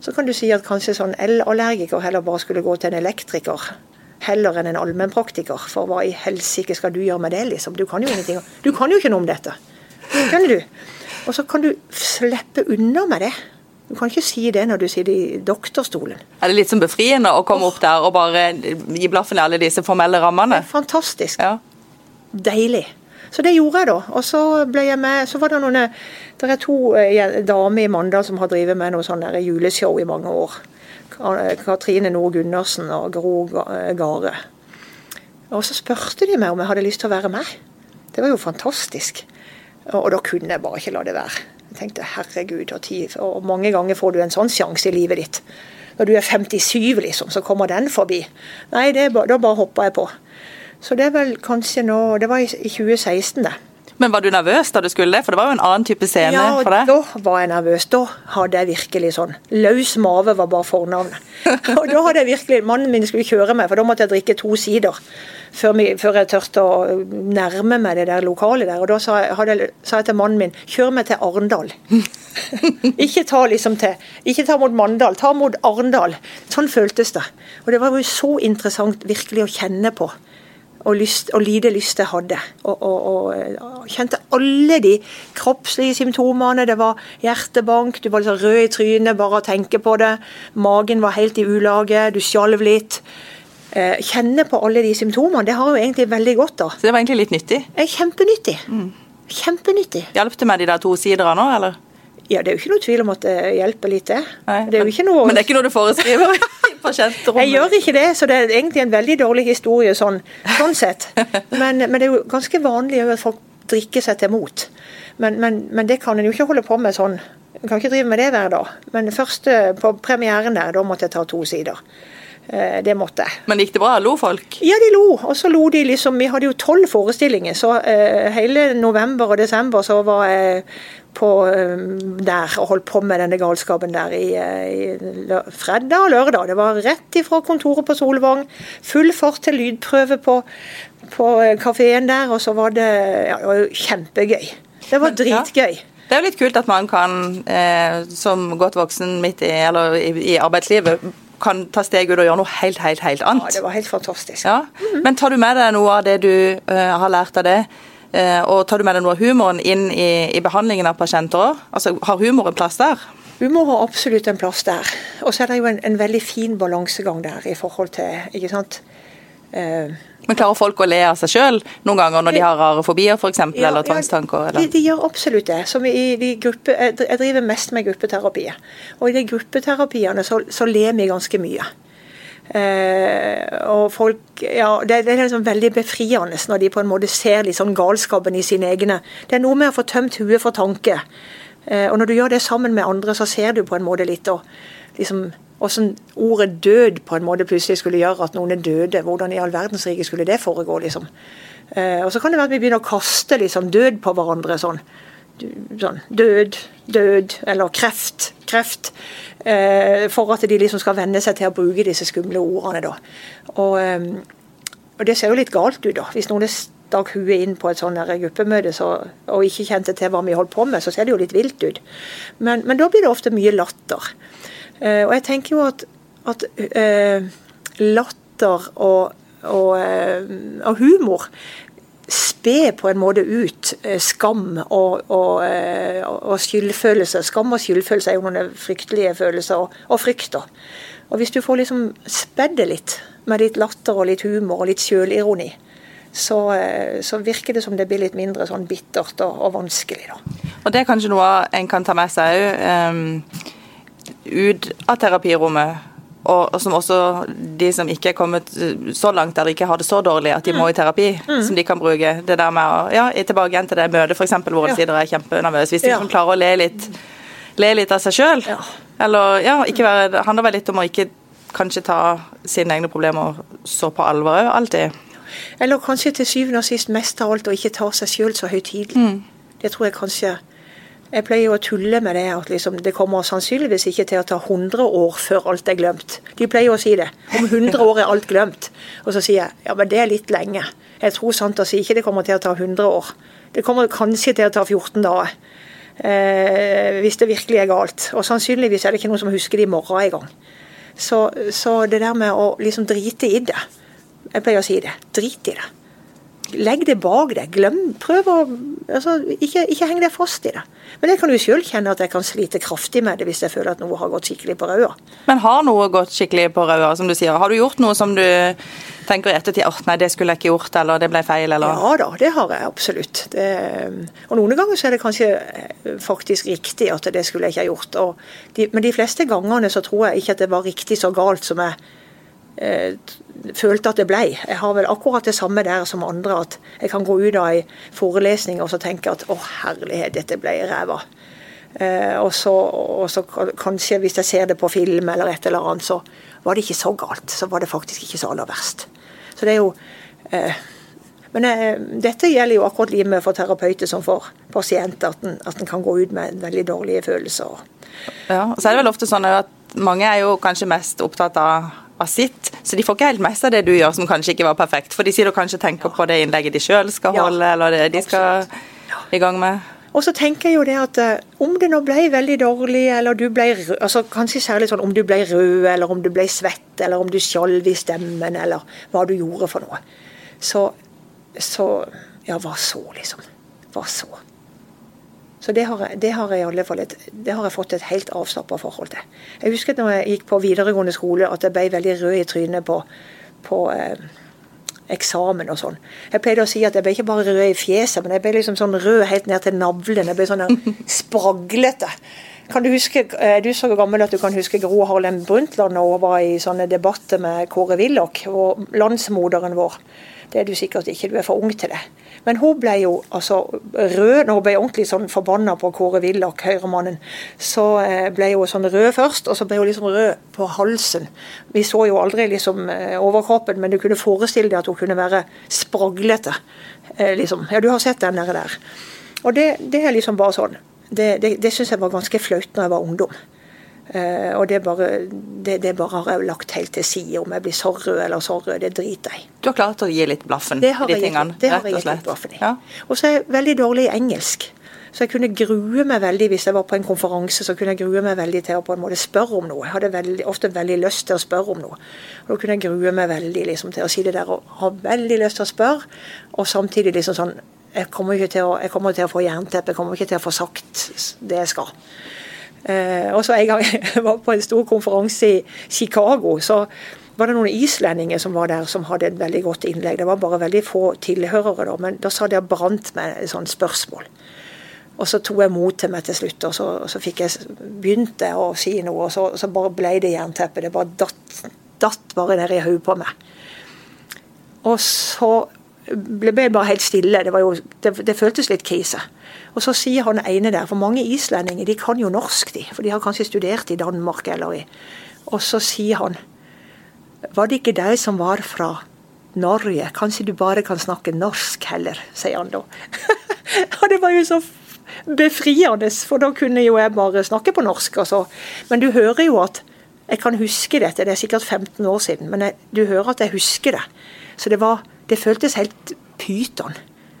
så kan du si at kanskje sånn elallergiker heller bare skulle gå til en elektriker. Heller enn en allmennpraktiker. For hva i helsike skal du gjøre med det, liksom? Du kan jo ingenting. Du kan jo ikke noe om dette. Skjønner du? Og så kan du slippe unna med det. Du kan ikke si det når du sitter i doktorstolen. Er det litt som befriende å komme opp der og bare gi blaffen i alle disse formelle rammene? Fantastisk. Ja. Deilig. Så det gjorde jeg, da. Og så ble jeg med Så var det noen Det er to eh, damer i Mandal som har drevet med noe sånn juleshow i mange år. Katrine Nord Gundersen og Gro Gare. Og så spurte de meg om jeg hadde lyst til å være med. Det var jo fantastisk. Og da kunne jeg bare ikke la det være. Jeg tenkte herregud, og, tid, og mange ganger får du en sånn sjanse i livet ditt. Når du er 57, liksom, så kommer den forbi. Nei, det, da bare hoppa jeg på. Så det er vel kanskje nå Det var i 2016, det. Men var du nervøs da du skulle det? For det var jo en annen type scene ja, for deg? Ja, da var jeg nervøs. Da hadde jeg virkelig sånn Løs mave var bare fornavnet. og da hadde jeg virkelig Mannen min skulle kjøre meg, for da måtte jeg drikke to sider før, vi, før jeg turte å nærme meg det der lokalet der. Og da sa jeg, hadde, sa jeg til mannen min kjør meg til Arendal. ikke ta liksom til Ikke ta mot Mandal, ta mot Arendal. Sånn føltes det. Og det var jo så interessant virkelig å kjenne på og, lyst, og lite lyst jeg hadde. Og, og, og, kjente alle de kroppslige symptomene. Det var hjertebank, du var litt rød i trynet bare av å tenke på det. Magen var helt i ulage, du skjalv litt. Eh, kjenne på alle de symptomene, det har jo egentlig veldig godt da. Så det var egentlig litt nyttig? Eh, kjempenyttig. Mm. Kjempenyttig. Hjalp det med de der to siderne eller? Ja, det er jo ikke noe tvil om at det hjelper litt, det. Nei, det ikke noe... men, det er ikke noe du foreskriver? jeg gjør ikke det, så det er egentlig en veldig dårlig historie sånn, sånn sett. Men, men, det er jo ganske vanlig at folk drikker seg til mot. Men, men, men det kan en jo ikke holde på med sånn. En kan ikke drive med det hver dag. Men først på premieren der, da måtte jeg ta to sider. Eh, det måtte. Men gikk det bra? Lo folk? Ja, de lo. Og så lo de liksom Vi hadde jo tolv forestillinger, så uh, hele november og desember så var jeg på um, der og holdt på med denne galskapen der i, i fredag og lørdag. Det var rett ifra kontoret på Solvang. Full fart til lydprøve på, på kafeen der, og så var det, ja, det var kjempegøy. Det var dritgøy. Ja. Det er jo litt kult at man kan, eh, som godt voksen midt i, eller i, i arbeidslivet, kan ta steg ut og gjøre noe helt, helt, helt annet. Ja, det var helt fantastisk. Ja. Mm -hmm. Men tar du med deg noe av det du uh, har lært av det? Uh, og tar du med deg noe av humoren inn i, i behandlingen av pasienter òg? Altså, har humor en plass der? Humor har absolutt en plass der. Og så er det jo en, en veldig fin balansegang der i forhold til ikke sant? Uh, men klarer folk å le av seg sjøl noen ganger når de har rare fobier f.eks., ja, eller tvangstanker? Eller? De, de, gjør absolutt det. I, de gruppe, jeg driver mest med gruppeterapi. Og i de gruppeterapiene så, så ler vi ganske mye. Eh, og folk ja, Det, det er liksom veldig befriende når de på en måte ser sånn galskapen i sine egne. Det er noe med å få tømt huet for tanke. Eh, og når du gjør det sammen med andre, så ser du på en måte litt og liksom Åssen ordet død på en måte plutselig skulle gjøre at noen er døde. Hvordan i all verdensrike skulle det foregå, liksom. Eh, og så kan det være at vi begynner å kaste liksom død på hverandre. sånn. sånn død, død, eller kreft, kreft. Eh, for at de liksom skal venne seg til å bruke disse skumle ordene. da. Og, eh, og det ser jo litt galt ut, da. Hvis noen stakk huet inn på et sånt gruppemøte så, og ikke kjente til hva vi holdt på med, så ser det jo litt vilt ut. Men, men da blir det ofte mye latter. Eh, og jeg tenker jo at, at uh, latter og, og, uh, og humor spe på en måte ut skam og, og, og, skyldfølelse. Skam og skyldfølelse er jo noen fryktelige følelser, og, og frykter. Og hvis du får liksom spedd det litt, med litt latter og litt humor og litt sjølironi, så, så, virker det som det blir litt mindre sånn bittert og, vanskelig. Da. Og Det er kanskje noe en kan ta med seg òg ut av terapirommet. Og, og, som også de som ikke er kommet så langt eller ikke har det så dårlig at de må i terapi, mm. som de kan bruke. Det der med å ja, tilbake igjen til det møtet f.eks. hvor en ja. sier er kjempenervøs. Hvis de ja. klarer å le litt, le litt av seg sjøl. Ja. Eller ja, ikke være, det handler vel litt om å ikke kanskje ta sine egne problemer så på alvor òg, alltid. Eller kanskje til syvende og sist mest av alt å ikke ta seg sjøl så høytidelig. Mm. Det tror jeg kanskje jeg pleier å tulle med det at liksom, det kommer sannsynligvis ikke til å ta 100 år før alt er glemt. De pleier å si det. Om 100 år er alt glemt. Og så sier jeg ja, men det er litt lenge. Jeg tror sant å si ikke det kommer til å ta 100 år. Det kommer kanskje til å ta 14 dager. Eh, hvis det virkelig er galt. Og sannsynligvis er det ikke noen som husker det i morgen engang. Så, så det der med å liksom drite i det Jeg pleier å si det. Drit i det. Legg det bak deg. Glem, prøv å altså, ikke, ikke heng deg fast i det. Men jeg kan jo sjøl kjenne at jeg kan slite kraftig med det hvis jeg føler at noe har gått skikkelig på rauda. Men har noe gått skikkelig på rauda, som du sier? Har du gjort noe som du tenker i ettertid at nei, det skulle jeg ikke gjort, eller det ble feil, eller? Ja da, det har jeg absolutt. Det, og noen ganger så er det kanskje eh, faktisk riktig at det skulle jeg ikke ha gjort. De, men de fleste gangene så tror jeg ikke at det var riktig så galt som jeg følte at det ble. Jeg har vel akkurat det samme der som andre, at jeg kan gå ut av ei forelesning og så tenke at å herlighet, dette ble ræva. Eh, og, så, og, så, kanskje hvis jeg ser det på film eller et eller annet, så var det ikke så galt. Så var det faktisk ikke så aller verst. Så det er jo eh, Men eh, dette gjelder jo akkurat like for terapeuter som for pasienter, at en, at en kan gå ut med veldig dårlige følelser. Ja, så er det vel ofte sånn at mange er jo kanskje mest opptatt av av sitt. Så de får ikke helt mest av det du gjør som kanskje ikke var perfekt. For de sier du kanskje tenker på det innlegget de sjøl skal holde, eller det de skal i gang med. Og så tenker jeg jo det at uh, om det nå ble veldig dårlig, eller du ble altså kanskje særlig sånn om du ble rød, eller om du ble svett, eller om du skjalv i stemmen, eller hva du gjorde for noe, så, så Ja, hva så, liksom? Hva så? Så det har, det har, jeg i alle fall et, det har jeg fått et helt avslappa forhold til. Jeg husker når jeg gikk på videregående skole at jeg ble veldig rød i trynet på, på eh, eksamen og sånn. Jeg pleide å si at jeg ble ikke bare rød i fjeset, men jeg ble liksom sånn rød helt ned til navlen. Jeg ble sånn spraglete. Kan Du huske, Er du er så gammel at du kan huske Gro Harlem Brundtland og hun var i sånne debatter med Kåre Willoch, landsmoderen vår. Det er du sikkert ikke, du er for ung til det. Men hun ble jo altså rød når hun ble ordentlig sånn forbanna på Kåre Willoch, høyremannen. Så eh, ble hun sånn rød først, og så ble hun liksom rød på halsen. Vi så jo aldri liksom eh, overkroppen, men du kunne forestille deg at hun kunne være spraglete. Eh, liksom. Ja, du har sett den der. Og det, det er liksom bare sånn. Det, det, det syns jeg var ganske flaut når jeg var ungdom. Uh, og det bare, det, det bare har jeg lagt helt til side. Om jeg blir så rød eller så rød, det driter jeg. Du har klart å gi litt blaffen i de tingene? Det har jeg gitt litt blaffen i. Ja. Og så er jeg veldig dårlig i engelsk. Så jeg kunne grue meg veldig hvis jeg var på en konferanse, så kunne jeg grue meg veldig til å på en måte spørre om noe. Jeg hadde veldig, ofte veldig lyst til å spørre om noe. Og da kunne jeg grue meg veldig liksom, til å si det der og ha veldig lyst til å spørre, og samtidig liksom sånn jeg kommer, ikke til å, jeg kommer til å få jernteppe, jeg kommer ikke til å få sagt det jeg skal. Eh, og så En gang jeg var på en stor konferanse i Chicago, så var det noen islendinger som var der som hadde et veldig godt innlegg. Det var bare veldig få tilhørere, da, men da sa de at brant med et sånt spørsmål. Og så tok jeg mot til meg til slutt, og så, så fikk jeg begynte å si noe, og så, så bare ble det jernteppe. Det bare datt, datt bare ned i hodet på meg. Og så ble jeg bare helt stille. Det, jo, det, det føltes litt krise. Og så sier han ene der, for mange islendinger de kan jo norsk, de. For de har kanskje studert i Danmark eller i Og så sier han Var det ikke deg som var fra Norge? Kanskje du bare kan snakke norsk heller, sier han da. og det var jo så befriende, for da kunne jo jeg bare snakke på norsk. Altså. Men du hører jo at jeg kan huske dette, det er sikkert 15 år siden, men jeg, du hører at jeg husker det. Så det, var, det føltes helt pyton.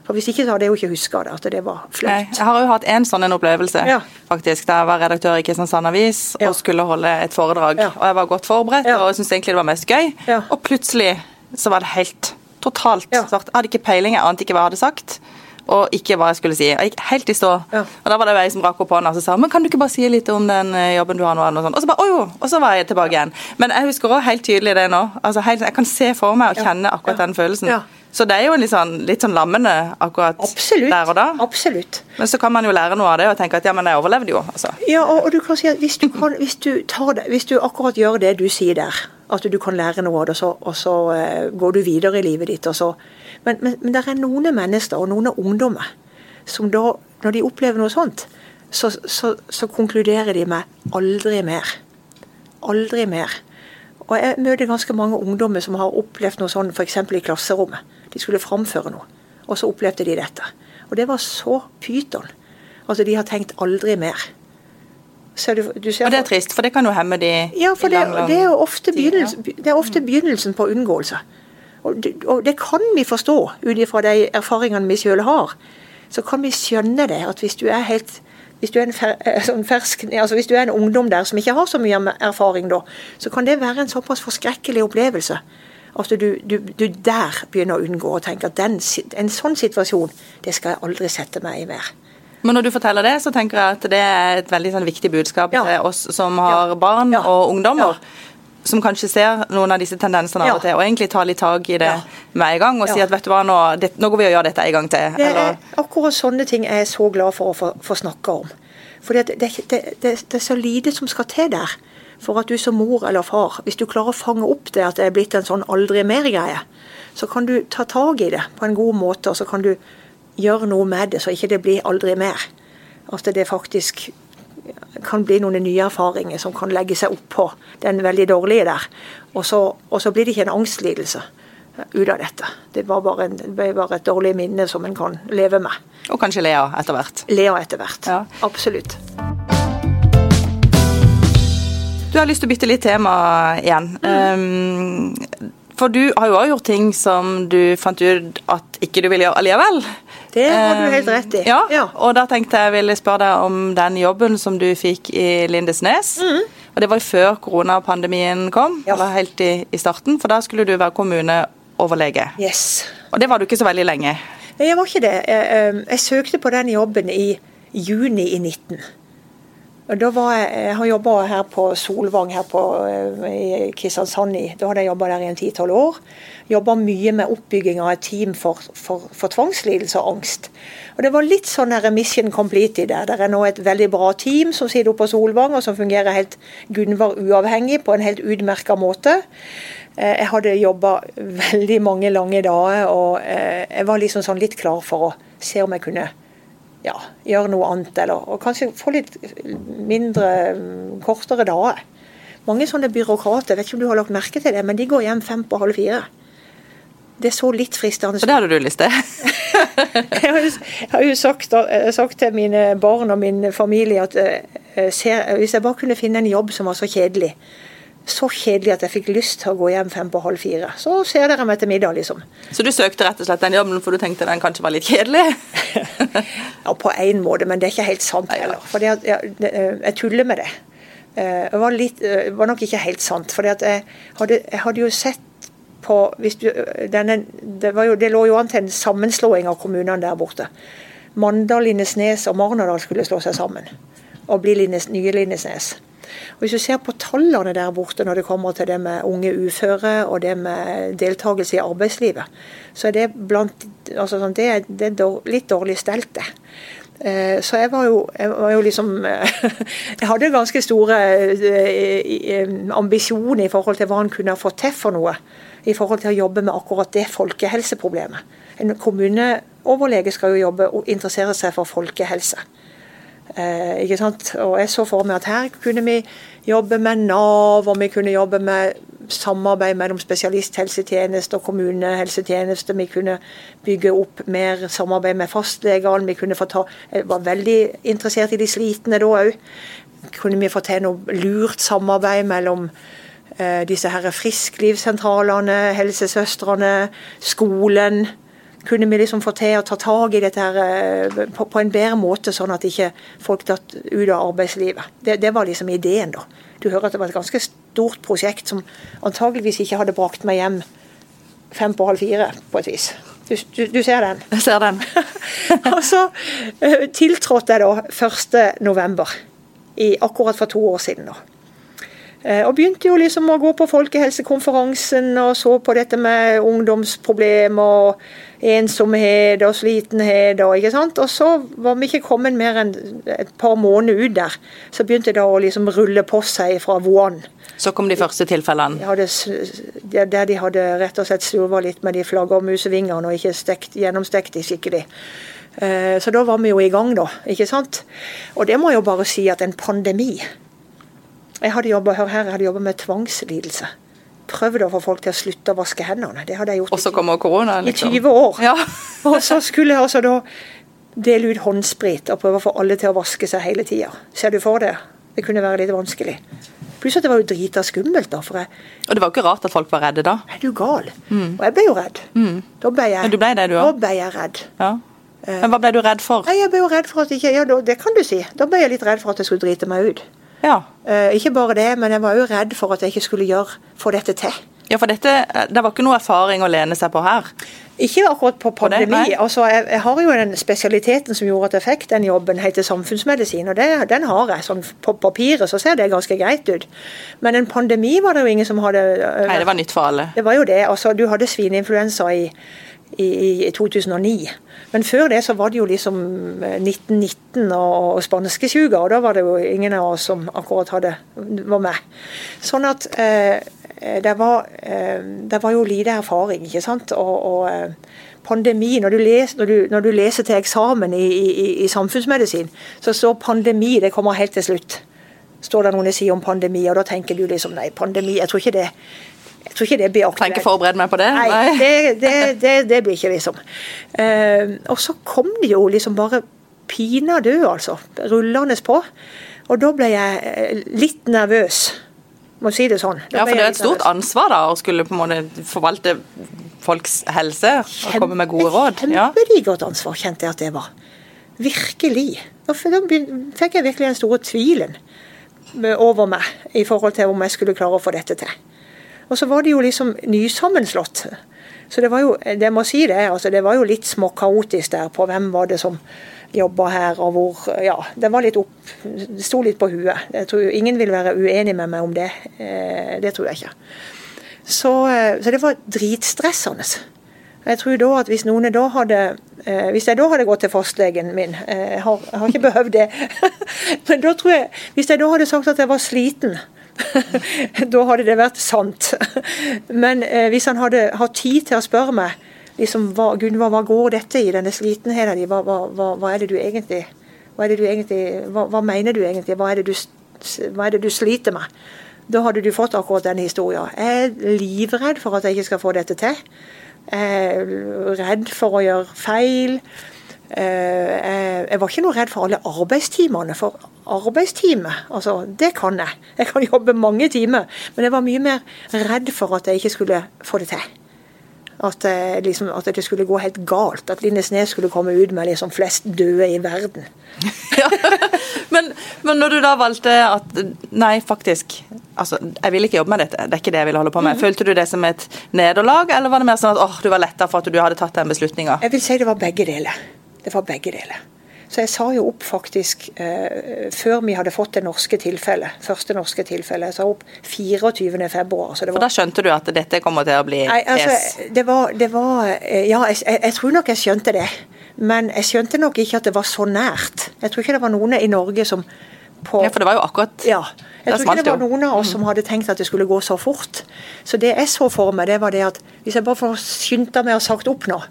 For Hvis ikke så hadde jeg jo ikke huska det, at det var flaut. Jeg har jo hatt en sånn en opplevelse, ja. faktisk, da jeg var redaktør i Kristiansand Avis og skulle holde et foredrag. Ja. Og jeg var godt forberedt og syntes egentlig det var mest gøy. Og plutselig så var det helt totalt svart. Jeg hadde ikke peiling, jeg ante ikke hva jeg hadde sagt og ikke hva jeg skulle si. Jeg gikk helt i stå. Ja. Og Da var det ei som rakk opp hånda og sa men kan du ikke bare si litt om den eh, jobben du har nå? Og, sånn. og så bare, å jo, og så var jeg tilbake igjen. Men jeg husker også helt tydelig det nå. Altså, helt, jeg kan se for meg og kjenne akkurat den følelsen. Så det er jo litt sånn, litt sånn lammende akkurat Absolutt. der og da. Absolutt. Men så kan man jo lære noe av det og tenke at ja, men jeg overlevde jo. Altså. Ja, og, og, du kan si at hvis du, kan, hvis, du det, hvis du, akkurat gjør det du sier der, at du kan lære noe av det, og så, og så uh, går du videre i livet ditt. og så men, men, men det er noen mennesker og noen ungdommer som da, når de opplever noe sånt, så, så, så konkluderer de med 'aldri mer'. Aldri mer. Og Jeg møter ganske mange ungdommer som har opplevd noe sånt f.eks. i klasserommet. De skulle framføre noe, og så opplevde de dette. Og det var så pyton. Altså, de har tenkt 'aldri mer'. Du, du og det er trist, for det kan jo hemme de Ja, for det, det, er jo ofte begynnelsen, det er ofte begynnelsen på unngåelse. Og det, og det kan vi forstå ut ifra de erfaringene vi selv har. Så kan vi skjønne det, at hvis du er helt hvis du, er en fer, eh, sånn fersk, altså hvis du er en ungdom der som ikke har så mye erfaring, da, så kan det være en såpass forskrekkelig opplevelse Altså du, du, du, der begynner å unngå å tenke at den, en sånn situasjon, det skal jeg aldri sette meg i mer. Men når du forteller det, så tenker jeg at det er et veldig sånn, viktig budskap ja. til oss som har ja. barn ja. og ungdommer. Som kanskje ser noen av disse tendensene av og til, og egentlig tar litt tak i det med en gang. Og sier at vet du hva, nå, det, nå, går vi og gjør dette en gang til. Det er, akkurat sånne ting er jeg så glad for å få, få snakke om. For det, det, det, er så lite som skal til der for at du som mor eller far, hvis du klarer å fange opp det at det er blitt en sånn aldri mer-greie, så kan du ta tak i det på en god måte, og så kan du gjøre noe med det, så ikke det blir aldri mer. At det faktisk kan bli noen nye erfaringer som kan legge seg oppå den veldig dårlige der. Og så, og så blir det ikke en angstlidelse ut av dette. Det var bare, en, det var et dårlig minne som en kan leve med. Og kanskje le av etter hvert. Le av etter hvert. Ja. Absolutt. Du har lyst til å bytte litt tema igjen. Mm. Um, for du har jo òg gjort ting som du fant ut at ikke du ville gjøre allikevel. Det har du helt rett i. Ja, ja. Og da tenkte jeg ville spørre deg om den jobben som du fikk i Lindesnes. Mm. Og det var før koronapandemien kom, ja. eller helt i, i, starten. For da skulle du være kommuneoverlege. Yes. Og det var du ikke så veldig lenge. Jeg var ikke det. Jeg, jeg søkte på den jobben i juni i 19. Da var jeg, jeg har jobba her på Solvang her på, eh, i Kristiansand. Da hadde jeg jobba der i en ti-tolv år. Jobba mye med oppbygging av et team for, for, for, tvangslidelse og angst. Og Det var litt sånn mission complete i Det Det er nå et veldig bra team som sitter oppe på Solvang, og som fungerer helt Gunvar uavhengig på en helt utmerka måte. Eh, jeg hadde jobba veldig mange lange dager, og eh, jeg var liksom sånn litt klar for å se om jeg kunne ja, gjøre noe annet, eller og kanskje få litt mindre, mm, kortere dager. Mange sånne byråkrater, vet ikke om du har lagt merke til det, men de går hjem fem på halv fire. Det er så litt fristende. Og det hadde du lyst til? jeg, har jo, sagt, eh, sagt, til mine barn og min familie at se, hvis jeg bare kunne finne en jobb som var så kjedelig, så kjedelig at jeg fikk lyst til å gå hjem fem på halv fire. Så ser dere meg til middag, liksom. Så du søkte rett og slett den jobben for du tenkte den kanskje var litt kjedelig? ja, på én måte, men det er ikke helt sant heller. For jeg, jeg, jeg, tuller med det. Eh, det var, litt, eh, var, nok ikke helt sant. For jeg, jeg hadde jo sett på du, denne, det, jo, det, lå jo an til en sammenslåing av kommunene der borte. Mandal, Lindesnes og Marnardal skulle slå seg sammen og bli Linnes, nye Lindesnes. Og Hvis du ser på tallene der borte når det kommer til det med unge uføre og det med deltakelse i arbeidslivet, så er det, blant, altså sånn, det, er, det er litt dårlig stelt, det. Eh, så jeg var jo, jeg var jo liksom Jeg hadde ganske store eh, ambisjoner i forhold til hva han kunne få til for noe. I forhold til å jobbe med akkurat det folkehelseproblemet. En kommuneoverlege skal jo jobbe og interessere seg for folkehelse. Eh, ikke sant? Og jeg så for meg at her kunne vi jobbe med Nav, og vi kunne jobbe med samarbeid mellom spesialisthelsetjeneste og kommunehelsetjeneste. Vi kunne bygge opp mer samarbeid med fastlegene. Vi kunne få ta, jeg var veldig interessert i de slitne da òg. Kunne vi få til noe lurt samarbeid mellom eh, disse frisklivssentralene, helsesøstrene, skolen kunne vi liksom få til å ta tak i dette her eh, på, på, en bedre måte, sånn at ikke folk tatt ut av arbeidslivet. Det, det, var liksom ideen, da. Du hører at det var et ganske stort prosjekt som antageligvis ikke hadde brakt meg hjem fem på halv fire, på et vis. Du, du, du ser den? Jeg ser den. og så uh, tiltrådte jeg da 1.11. akkurat for to år siden. da. Eh, og begynte jo liksom å gå på folkehelsekonferansen og så på dette med ungdomsproblemer og ensomhet og slitenhet. Og, ikke sant? og så var vi ikke kommet mer enn et par måneder ut der. Så begynte det å liksom rulle på seg fra Wuhan. Så kom de første tilfellene? Hadde, der de hadde rett og slett slurva litt med de flaggermusvingene og ikke stekt, gjennomstekt de skikkelig. Eh, så da var vi jo i gang, da. ikke sant? Og det må jeg jo bare si at en pandemi jeg hadde jobbet, jobba med tvangslidelse. Prøvd å få folk til å slutte å vaske hendene. Det hadde jeg gjort og så kommer liksom. i 20 år. Ja. og så skulle jeg altså da dele ut håndsprit og prøve å få alle til å vaske seg hele tida. Ser du for det? Det kunne være litt vanskelig. Pluss at det var jo drita skummelt. da, jeg... Og det var jo ikke rart at folk var redde da? Er du gal? Mm. Og jeg ble jo redd. Mm. Da ble jeg, du ble det, du da ble jeg redd. Ja. Men hva ble du redd for? Jeg ble jo redd for at ikke, ja, Det kan du si. Da ble jeg litt redd for at jeg skulle drite meg ut. Ja. Uh, ikke bare det, men jeg var jo redd for at jeg ikke skulle gjøre, få dette til. Ja, for dette, Det var ikke noe erfaring å lene seg på her? Ikke akkurat på pandemi. På altså, jeg, jeg, har jo den spesialiteten som gjorde at jeg fikk den jobben, heter samfunnsmedisin. og det, Den har jeg. sånn På papiret så ser det ganske greit ut. Men en pandemi var det jo ingen som hadde øh, Nei, det var nytt for alle. Det var jo det. altså Du hadde svineinfluensa i, i, i 2009. Men før det så var det jo liksom 1919 øh, og, og spanskesjuka, og da var det jo ingen av oss som akkurat hadde, var med. Sånn at eh, Eh, det var, eh, det var, jo lite erfaring. ikke sant? Og, og eh, pandemi, når du, leser, når, du, når du, leser, til eksamen i, i, i, samfunnsmedisin, så står pandemi det kommer helt til slutt. Står det noen som sier om pandemi, og da tenker du liksom nei, pandemi, jeg tror ikke det jeg tror ikke det blir aktuelt. Trenger ikke forberede meg på det? Nei, nei. Det, det, det, det, blir ikke liksom. Uh, og så kom det jo liksom bare pinadø, altså. Rullende på. Og da ble jeg litt nervøs må si det sånn. ja, for det er et stort ansvar da, å skulle på en måte forvalte folks helse og komme med gode råd. Kjempedigert ansvar kjente jeg at det var. Virkelig. Da fikk jeg virkelig den store tvilen over meg i forhold til om jeg skulle klare å få dette til. Og så var det jo liksom nysammenslått. Så det var jo, det må si det, altså det var jo litt småkaotisk der på hvem var det som jobba her, og hvor Ja, det var litt opp Det sto litt på huet. Jeg tror Ingen vil være uenig med meg om det. Eh, det tror jeg ikke. Så, eh, så det var dritstressende. Jeg tror da at hvis noen da hadde eh, Hvis jeg da hadde gått til fastlegen min Jeg har, jeg har ikke behøvd det. Men da tror jeg Hvis jeg da hadde sagt at jeg var sliten da hadde det vært sant. Men hvis han hadde hatt tid til å spørre meg liksom, hva, Gunvor, hva går dette i, denne slitenheten din? Hva, hva, hva, er det du egentlig hva, det du egentlig, hva, mener du egentlig? Hva er, du, hva er det du sliter med? Da hadde du fått akkurat denne historien. Jeg er livredd for at jeg ikke skal få dette til. Jeg er redd for å gjøre feil. Eh, jeg var ikke noe redd for alle arbeidstimene. For arbeidstime, altså, det kan jeg. Jeg kan jobbe mange timer. Men jeg var mye mer redd for at jeg ikke skulle få det til. At, eh, liksom, at, det skulle gå helt galt. At Lindesnes skulle komme ut med liksom flest døde i verden. ja. men, men, når du da valgte at nei, faktisk altså, Jeg vil ikke jobbe med dette, det er ikke det jeg vil holde på med. Mm. Følte du det som et nederlag, eller var det mer sånn at åh, du var letta for at du hadde tatt den beslutninga? Jeg vil si det var begge deler. Det var begge deler. Så jeg sa jo opp faktisk eh, før vi hadde fått det norske tilfellet. Første norske tilfellet. Jeg sa opp 24.2. For da skjønte du at dette kommer til å bli nei, altså, det var, det var, eh, Ja, jeg, jeg, tror nok jeg skjønte det. Men jeg skjønte nok ikke at det var så nært. Jeg tror ikke det var noen i Norge som på, ja, for det var jo akkurat Ja. Jeg tror ikke det var noen av oss som hadde tenkt at det skulle gå så fort. Så det jeg så for meg, det var det at hvis jeg bare får skynda meg og sagt opp nå,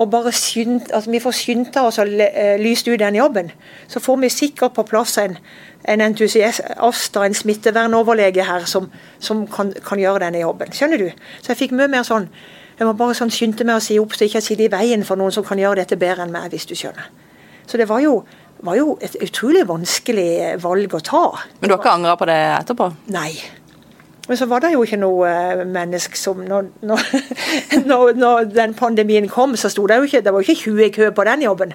og bare skynd, altså vi får skynda oss og lyse lyst ut den jobben, så får vi sikkert på plass en, en entusiast og en smittevernoverlege her som, som kan, kan, gjøre denne jobben. Skjønner du? Så jeg fikk mye mer sånn Jeg må bare sånn skynde meg å si opp, så jeg ikke sitter i veien for noen som kan gjøre dette bedre enn meg, hvis du skjønner. Så det var jo, var jo et utrolig vanskelig valg å ta. Men du har ikke angra på det etterpå? Nei. Men så var det jo ikke noe eh, menneske som når, når, når, den pandemien kom, så sto det jo ikke Det var jo ikke 20 i kø på den jobben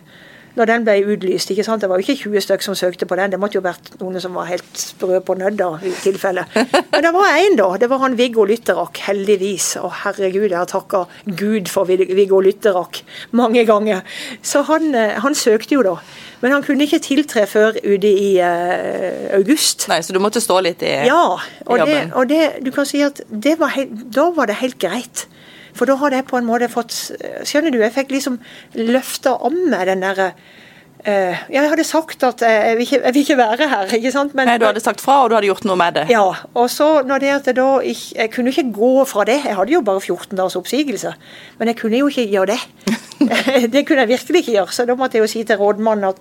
når den ble utlyst. ikke sant? Det var jo ikke 20 stykker som søkte på den. Det måtte jo vært noen som var helt sprø på nødda i tilfelle. Men det var én, da. Det var han Viggo Lytterak, heldigvis. Å herregud, jeg har takka Gud for Viggo Lytterak mange ganger. Så han, eh, han søkte jo, da. Men han kunne ikke tiltre før ute i uh, august. Nei, Så du måtte stå litt i, ja, og jobben? Ja, og det, du kan si at var helt, da var det helt greit. For da hadde jeg på en måte fått Skjønner du, jeg fikk liksom løfta om meg den derre Uh, jeg hadde sagt at jeg vil, ikke, jeg vil ikke være her. ikke sant? Men, Nei, Du hadde sagt fra, og du hadde gjort noe med det? Ja. og så når det at jeg da ikke, Jeg kunne ikke gå fra det. Jeg hadde jo bare 14 dagers oppsigelse. Men jeg kunne jo ikke gjøre det. det kunne jeg virkelig ikke gjøre. Så da måtte jeg jo si til rådmannen at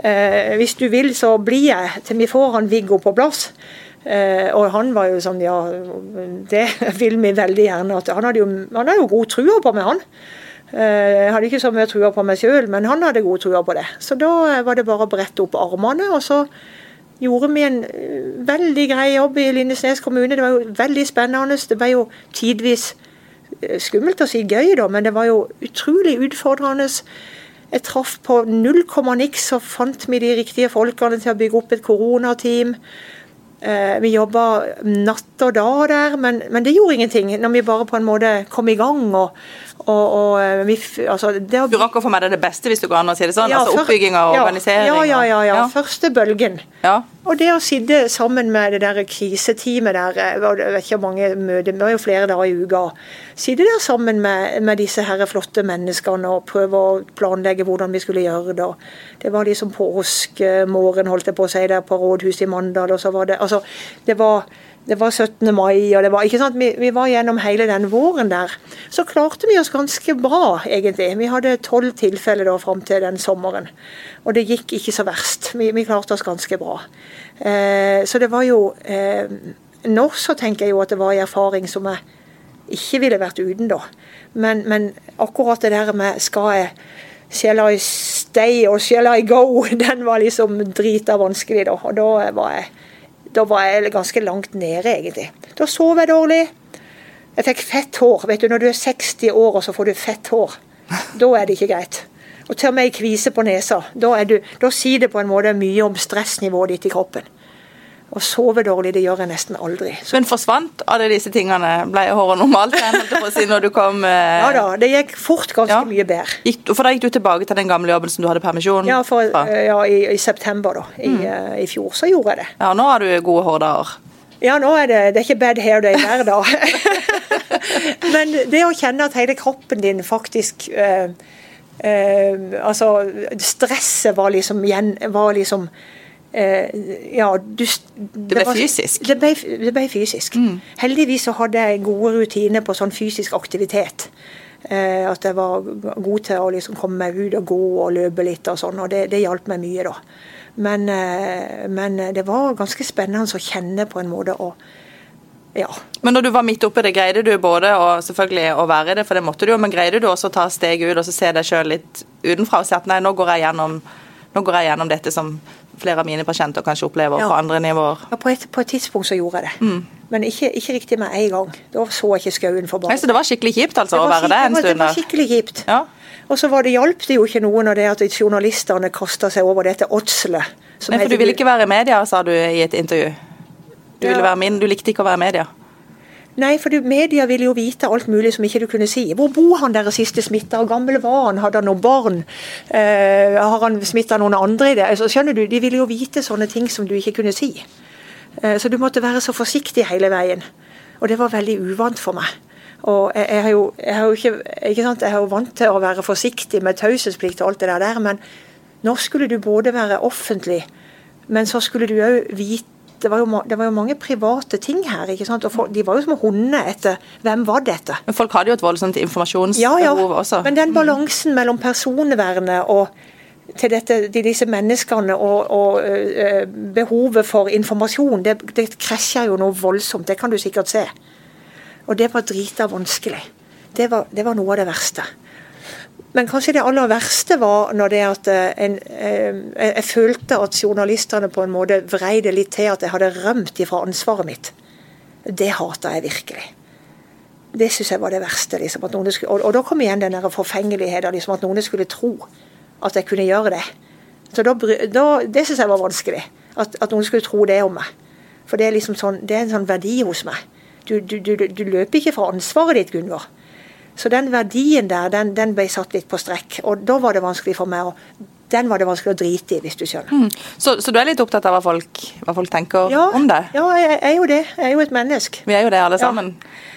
uh, hvis du vil, så blir jeg til vi får han Viggo på plass. Uh, og han var jo sånn Ja, det vil vi veldig gjerne. han hadde jo, han hadde jo god trua på meg, han. Eh, jeg hadde ikke så mye trua på meg sjøl, men han hadde god trua på det. Så da eh, var det bare å brette opp armene, og så gjorde vi en eh, veldig grei jobb i Lindesnes kommune. Det var jo veldig spennende. Det ble jo tidvis skummelt å si gøy, da, men det var jo utrolig utfordrende. Jeg traff på null komma niks, så fant vi de riktige folkene til å bygge opp et koronateam. Eh, vi jobba natt og dag der, men, men, det gjorde ingenting. Når vi bare på en måte kom i gang. og, og, og eh, vi, altså, det, du rakk å få med deg det beste, hvis du går an å si det sånn? Ja, altså Oppbygging og ja, organisering? Ja, ja, ja, ja. Første bølgen. Ja. Og det å sitte sammen med det der kriseteamet der, eh, jeg vet ikke hvor mange møter, det var jo flere dager i uka. Sitte der sammen med, med disse her flotte menneskene og prøve å planlegge hvordan vi skulle gjøre det. Det var liksom påskemorgen, holdt jeg på å si, der på rådhuset i Mandal. og så var det, altså, det var det var 17. mai, og det var ikke sant, vi, vi, var gjennom hele den våren der. Så klarte vi oss ganske bra, egentlig. Vi hadde tolv tilfeller da fram til den sommeren. Og det gikk ikke så verst. Vi, vi klarte oss ganske bra. Eh, så det var jo eh, Nå så tenker jeg jo at det var en erfaring som jeg ikke ville vært uten, da. Men, men akkurat det der med skal jeg Shall I stay og shall I go? Den var liksom drita vanskelig, da. Og da var jeg, da var jeg ganske langt nede, egentlig. Da sov jeg dårlig. Jeg fikk fett hår. Vet du, Når du er 60 år og så får du fett hår, da er det ikke greit. Og til og med ei kvise på nesa. Da, du, da sier det på en måte mye om stressnivået ditt i kroppen. Å sove dårlig, det gjør jeg nesten aldri. Så. Men forsvant alle disse tingene? Ble håret normalt si, når du kom eh... Ja da, det gikk fort ganske ja. mye bedre. Gikk, for da gikk du tilbake til den gamle jobben som du hadde permisjon Ja, for, ja i, i, september da, i, mm. uh, i, fjor så gjorde jeg det. Ja, Nå har du gode hårdager? Ja, nå er det, det er ikke bad hair day hver dag. Men det å kjenne at hele kroppen din faktisk uh, uh, Altså, stresset var liksom, var liksom Eh, ja, du, det, ble fysisk? Det ble, det ble fysisk. Mm. Heldigvis så hadde jeg gode rutiner på sånn fysisk aktivitet. Eh, at jeg var god til å liksom komme meg ut og gå og løpe litt og sånn, og det, det hjalp meg mye, da. Men, eh, men, det var ganske spennende å kjenne på en måte å ja. Men når du var midt oppi det, greide du både å, selvfølgelig å være i det, for det måtte du jo, men greide du også å ta steg ut og så se deg sjøl litt utenfra og si at nei, nå går jeg gjennom, nå går jeg gjennom dette som flere av mine pasienter kanskje opplever ja. på andre nivåer. Ja, på et, på et, tidspunkt så gjorde jeg det. Mm. Men ikke, ikke, riktig med en gang. Da så jeg ikke skauen for barn. Så det var skikkelig kjipt altså, å være det en stund? Det var skikkelig kjipt. Ja. Og så var det hjalp det jo ikke noe når det at journalistene kasta seg over dette åtselet. Men for du ville ikke være i media, sa du i et intervju. Du, ville være min, du likte ikke å være i media? Nei, for media ville jo vite alt mulig som ikke du kunne si. Hvor bor han der siste smitta? Hvor gammel var han? Hadde han noen barn? Eh, har han smitta noen andre i det? Altså, skjønner du, De ville jo vite sånne ting som du ikke kunne si. Eh, så du måtte være så forsiktig hele veien. Og det var veldig uvant for meg. Og jeg, jeg, har jo, jeg, har jo ikke, ikke sant? jeg er jo vant til å være forsiktig med taushetsplikt og alt det der, men nå skulle du både være offentlig, men så skulle du òg vite det var, jo, det var, jo, mange private ting her. ikke sant? Og folk, De var jo som hunder etter hvem var dette. Men Folk hadde jo et voldsomt informasjonsbehov ja, ja. også. Men den balansen mellom personvernet og til dette, disse menneskene og, og uh, behovet for informasjon, det, det krasjer jo noe voldsomt. Det kan du sikkert se. Og det var drita vanskelig. Det var, det var noe av det verste. Men kanskje det aller verste var når det at eh, en, eh, jeg følte at journalistene på en måte vreide litt til at jeg hadde rømt ifra ansvaret mitt. Det hata jeg virkelig. Det syns jeg var det verste. Liksom, skulle, og, og, da kom igjen den forfengeligheten liksom, at noen skulle tro at jeg kunne gjøre det. Så da, da, Det syns jeg var vanskelig. At, at, noen skulle tro det om meg. For det er liksom sånn, det er en sånn verdi hos meg. Du, du, du, du løper ikke fra ansvaret ditt, Gunvor. Så den verdien der, den, den, ble satt litt på strekk. Og da var det vanskelig for meg å den var det vanskelig å drite i, hvis du skjønner. Mm. Så, så, du er litt opptatt av hva folk, hva folk tenker ja, om det? Ja, jeg, er jo det. Jeg er jo et menneske. Vi er jo det, alle sammen.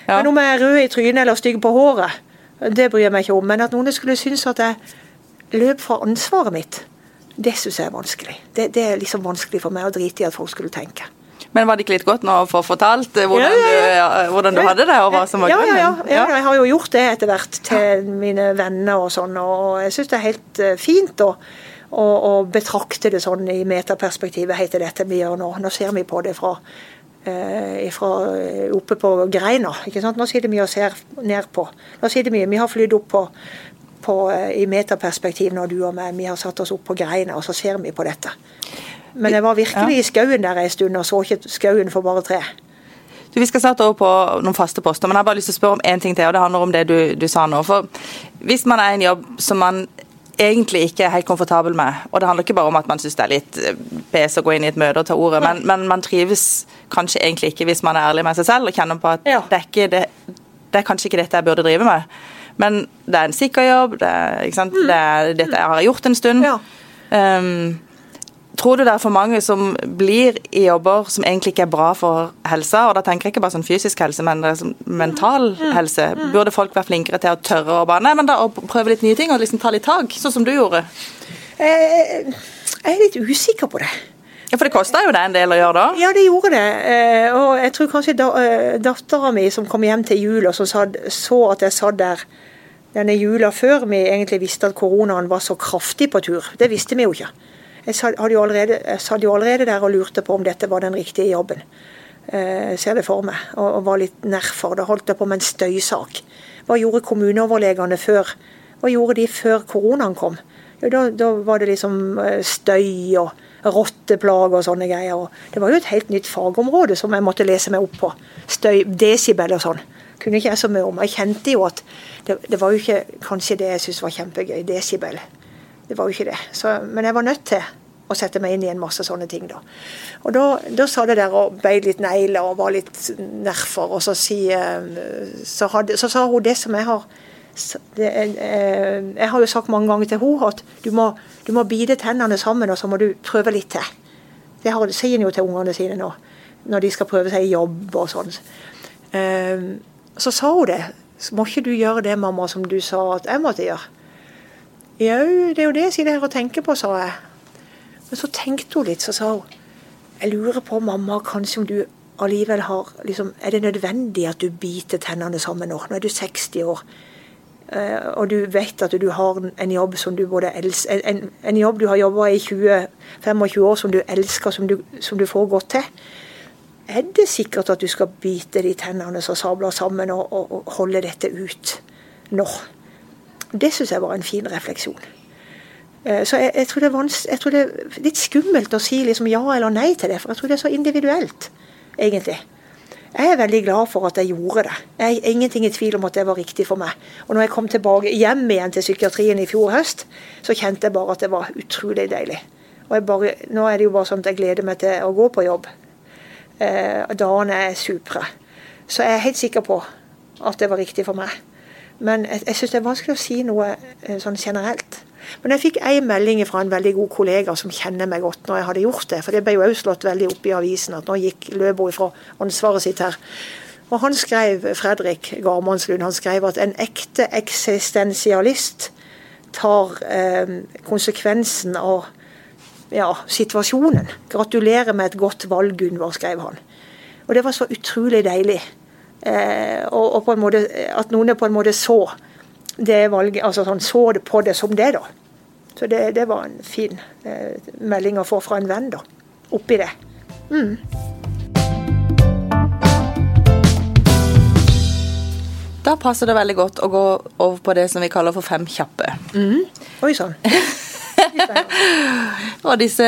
Ja. Men om jeg er rød i trynet eller stygg på håret, det bryr jeg meg ikke om. Men at noen skulle synes at jeg løp fra ansvaret mitt, det syns jeg er vanskelig. Det, det, er liksom vanskelig for meg å drite i at folk skulle tenke. Men var det ikke litt godt nå å få fortalt hvordan, ja, ja. Du, hvordan, Du, hadde det, og hva som var grunnen? Ja, ja, jeg har jo gjort det etter hvert til mine venner og sånn, og jeg syns det er helt uh, fint å, betrakte det sånn i metaperspektivet, heter dette vi gjør nå. Nå ser vi på det fra, uh, fra oppe på greina. ikke sant? Nå sitter vi og ser ned på. Nå sitter vi, vi har flydd opp på, på, i metaperspektiv når du og meg. Vi har satt oss opp på greina, og så ser vi på dette. Men jeg var virkelig i skauen der en stund, og så ikke skauen for bare tre. Du, vi skal starte over på noen faste poster, men jeg har bare lyst til å spørre om én ting til. og Det handler om det du, du, sa nå. For Hvis man er i en jobb som man egentlig ikke er helt komfortabel med. Og det handler ikke bare om at man syns det er litt eh, pes å gå inn i et møte og ta ordet, men, men, man trives kanskje egentlig ikke hvis man er ærlig med seg selv og kjenner på at ja. det, er det, det, er kanskje ikke dette jeg burde drive med. Men det er en sikker jobb, det er, mm. det er dette jeg har gjort en stund. Ja. Um, Tror du det er for mange som blir i jobber som egentlig ikke er bra for helsa? Og da tenker jeg ikke bare sånn fysisk helse, men sånn mental mm. helse. Burde folk være flinkere til å tørre å bare nei, men da, å prøve litt nye ting og liksom ta litt tak, sånn som du gjorde? Jeg er litt usikker på det. Ja, For det kosta jo det en del å gjøre da? Ja, det gjorde det. Eh, og jeg tror kanskje da, eh, dattera mi som kom hjem til jul og så, så at jeg satt der denne jula før vi egentlig visste at koronaen var så kraftig på tur. Det visste vi jo ikke. Jeg satt jo allerede, allerede der og lurte på om dette var den riktige jobben. Jeg eh, ser det for meg, og, var litt nerfor. Da holdt jeg på med en støysak. Hva gjorde kommuneoverlegene før? Hva gjorde de før koronaen kom? Jo, da, da var det liksom eh, støy og rotteplager og sånne greier. Og det var jo et helt nytt fagområde som jeg måtte lese meg opp på. Støy, desibel og sånn. Kunne ikke jeg så mye om. Jeg kjente jo at det, det var jo ikke kanskje det jeg syntes var kjempegøy. Desibel. Det var jo ikke det. Så, men jeg var nødt til å sette meg inn i en masse sånne ting. Da Og da, da sa det der og beit litt negler og var litt nerver, og så, si, så, så, sa hun det som jeg har det, eh, Jeg har jo sagt mange ganger til henne at du må, du må bite tennene sammen, og så må du prøve litt til. Det har, sier hun jo til ungene sine nå, når de skal prøve seg i jobb og sånn. Eh, så sa hun det. Så må ikke du gjøre det, mamma, som du sa at jeg måtte gjøre. Jau, det er jo det jeg sitter her og tenker på, sa jeg. Men så tenkte hun litt, så sa hun Jeg lurer på, mamma, kanskje om du allikevel har liksom, Er det nødvendig at du biter tennene sammen nå? Nå er du 60 år. Uh, og du vet at du har en jobb som du både elsker en, en, jobb du har jobba i 20-25 år som du elsker, som du, som du, får godt til. Er det sikkert at du skal bite de tennene som sabler sammen, og, og, og holde dette ut nå? Det syns jeg var en fin refleksjon. Eh, så jeg, jeg, tror jeg, tror det er litt skummelt å si liksom ja eller nei til det, for jeg tror det er så individuelt, egentlig. Jeg er veldig glad for at jeg gjorde det. Jeg er ingenting i tvil om at det var riktig for meg. Og når jeg kom tilbake hjem igjen til psykiatrien i fjor høst, så kjente jeg bare at det var utrolig deilig. Og bare, nå er det jo bare sånn at jeg gleder meg til å gå på jobb. Eh, dagene er supre. Så jeg er helt sikker på at det var riktig for meg. Men jeg, jeg syns det er vanskelig å si noe eh, sånn generelt. Men jeg fikk en melding fra en veldig god kollega som kjenner meg godt når jeg hadde gjort det. For det ble jo òg slått veldig opp i avisen at nå gikk Løbo ifra ansvaret sitt her. Og han skrev, Fredrik Garmannslund, han skrev at en ekte eksistensialist tar eh, konsekvensen av ja, situasjonen. Gratulerer med et godt valg, Gunvor, skrev han. Og det var så utrolig deilig. Eh, og, og, på en måte, at noen på en måte så det valget, altså sånn, så det på det som det, da. Så det, det var en fin eh, melding å få fra en venn, da. Oppi det. Mm. Da passer det veldig godt å gå over på det som vi kaller for fem kjappe. Mm. Oi sann. og disse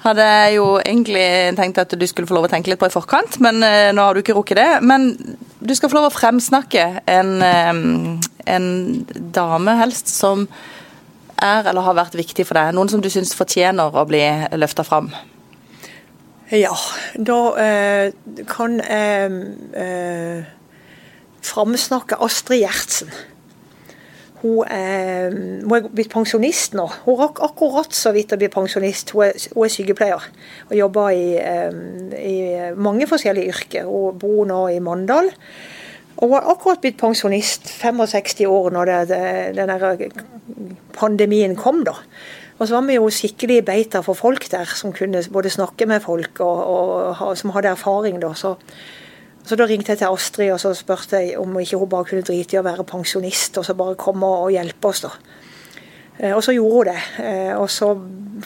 hadde jo egentlig tenkt at du skulle få lov å tenke litt på i forkant, men uh, nå har du ikke rukket det. Men du skal få lov å fremsnakke en, um, en dame helst som er eller har vært viktig for deg. Noen som du syns fortjener å bli løfta fram. Ja, da eh, kan jeg eh, framsnakke Astrid Gjertsen. Hun er, hun er, blitt pensjonist nå. Hun rakk akkurat så vidt å bli pensjonist. Hun er, hun er sykepleier og jobber i, i, mange forskjellige yrker. Hun bor nå i Mandal. Og hun har akkurat blitt pensjonist, 65 år, når det, pandemien kom. da. Og så var vi jo skikkelig beiter for folk der, som kunne både snakke med folk og, og som hadde erfaring. da, så så da ringte jeg til Astrid og så spurte jeg om ikke hun bare kunne drite i å være pensjonist og så bare komme og hjelpe oss. da. Eh, og så gjorde hun det. Eh, og så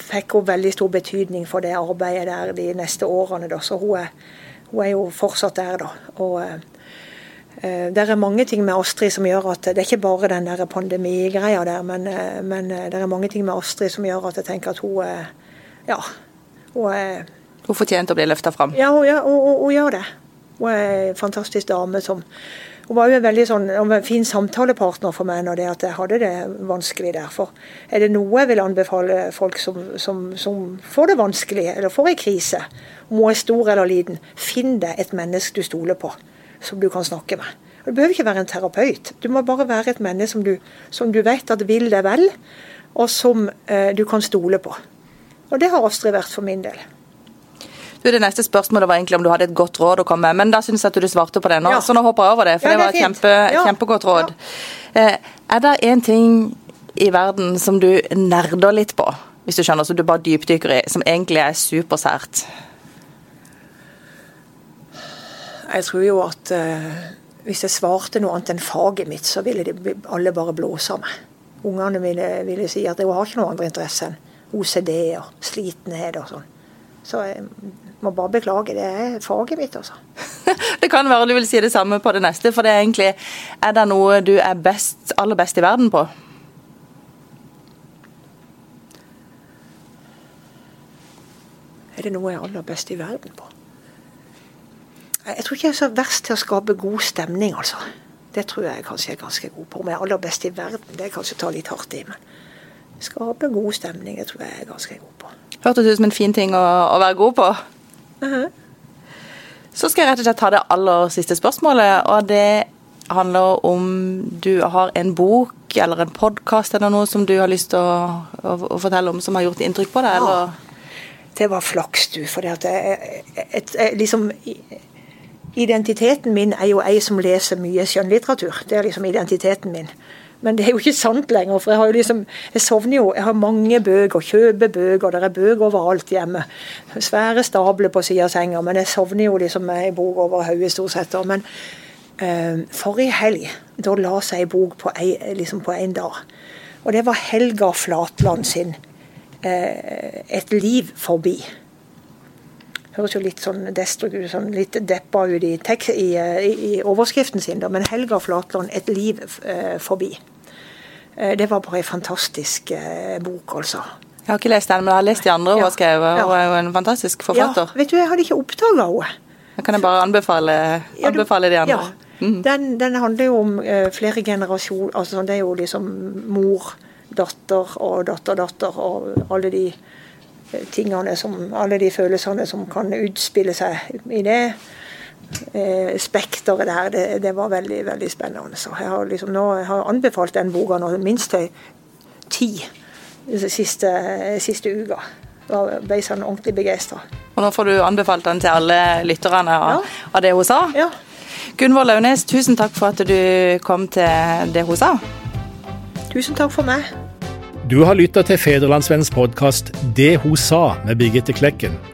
fikk hun veldig stor betydning for det arbeidet der de neste årene. da, Så hun er, hun er jo fortsatt der, da. Og eh, det er mange ting med Astrid som gjør at Det er ikke bare den der pandemigreia der, men, men, det er mange ting med Astrid som gjør at jeg tenker at hun Ja. Hun Hun fortjente å bli løfta fram? Ja, hun, hun, hun gjør det. Hun er en fantastisk dame som Hun var jo en veldig sånn, en fin samtalepartner for meg når jeg hadde det vanskelig der. For er det noe jeg vil anbefale folk som, som, som får det vanskelig, eller får en krise, om hun er stor eller liten, finn deg et menneske du stoler på, som du kan snakke med. Og Du behøver ikke være en terapeut. Du må bare være et menneske som du, som du vet at vil deg vel, og som eh, du kan stole på. Og det har Astrid vært for min del. Du, det neste spørsmålet var egentlig om du hadde et godt råd å komme med, men da syns jeg at du svarte på det nå, Ja. så nå hopper jeg over det. For Ja, det var et kjempe, kjempegodt råd. Eh, er det én ting i verden som du nerder litt på, hvis du skjønner, som du bare dypdykker i, som egentlig er supersært? Jeg tror jo at eh, hvis jeg svarte noe annet enn faget mitt, så ville de alle bare blåse av meg. Ungene ville, ville si at jeg har ikke noe andre interesse enn OCD og slitenhet og sånn. Så jeg må bare beklage. Det er faget mitt, altså. Det kan være du vil si det samme på det neste, for det er egentlig Er det noe du er best, aller best i verden på? Er det noe jeg er aller best i verden på? Jeg tror ikke jeg er så verst til å skape god stemning, altså. Det tror jeg kanskje jeg er ganske god på. Om jeg er aller best i verden, det er kanskje å ta litt hardt i. Men skape god stemning, det tror jeg jeg er ganske god på. Hørtes ut som en fin ting å, å være god på. Mhm. Så skal jeg rett og slett ta det aller siste spørsmålet, og det handler om du har en bok eller en podkast eller noe som du har lyst til å, å, å fortelle om som har gjort inntrykk på deg? Eller? Det var flaks, du. For liksom Identiteten min er jo ei som leser mye skjønnlitteratur. Det er liksom identiteten min. Men det er jo ikke sant lenger. For jeg har jo liksom Jeg sovner jo. Jeg har mange bøker, kjøper bøker. Det er bøker overalt hjemme. Svære stabler på siden av senga. Men jeg sovner jo liksom med ei bok over hodet stort sett. Men øh, forrige helg, da la seg ei bok på liksom en dag. Og det var Helga Flatland sin øh, 'Et liv forbi'. Høres jo litt sånn destruktivt sånn litt deppa ut i, i, i, i overskriften sin, da, men Helga Flatland 'Et liv eh, forbi'. Eh, det var bare en fantastisk eh, bok, altså. Jeg har ikke lest den, men jeg har lest de andre hun Ja. har skrevet. Hun er jo en fantastisk forfatter. Ja, vet du, jeg hadde ikke oppdaga henne. Da kan jeg bare anbefale, anbefale de andre. Ja. Den, den handler jo om eh, flere generasjoner altså Det er jo liksom mor, datter og datter, datter og alle de tingene som Alle de følelsene som kan utspille seg i det eh, spekteret der. Det, det var veldig, veldig spennende. Så jeg har liksom nå jeg har anbefalt den boka nå minst til ti siste, siste uka. Da ble jeg sånn ordentlig begeistra. Og nå får du anbefalt den til alle lytterne av, Ja. av det hun sa. Ja. Gunvor Launes, tusen takk for at du kom til det hun sa. Tusen takk for meg. Du har lytta til Federlandsvennens podkast 'Det hun sa' med Birgitte Klekken.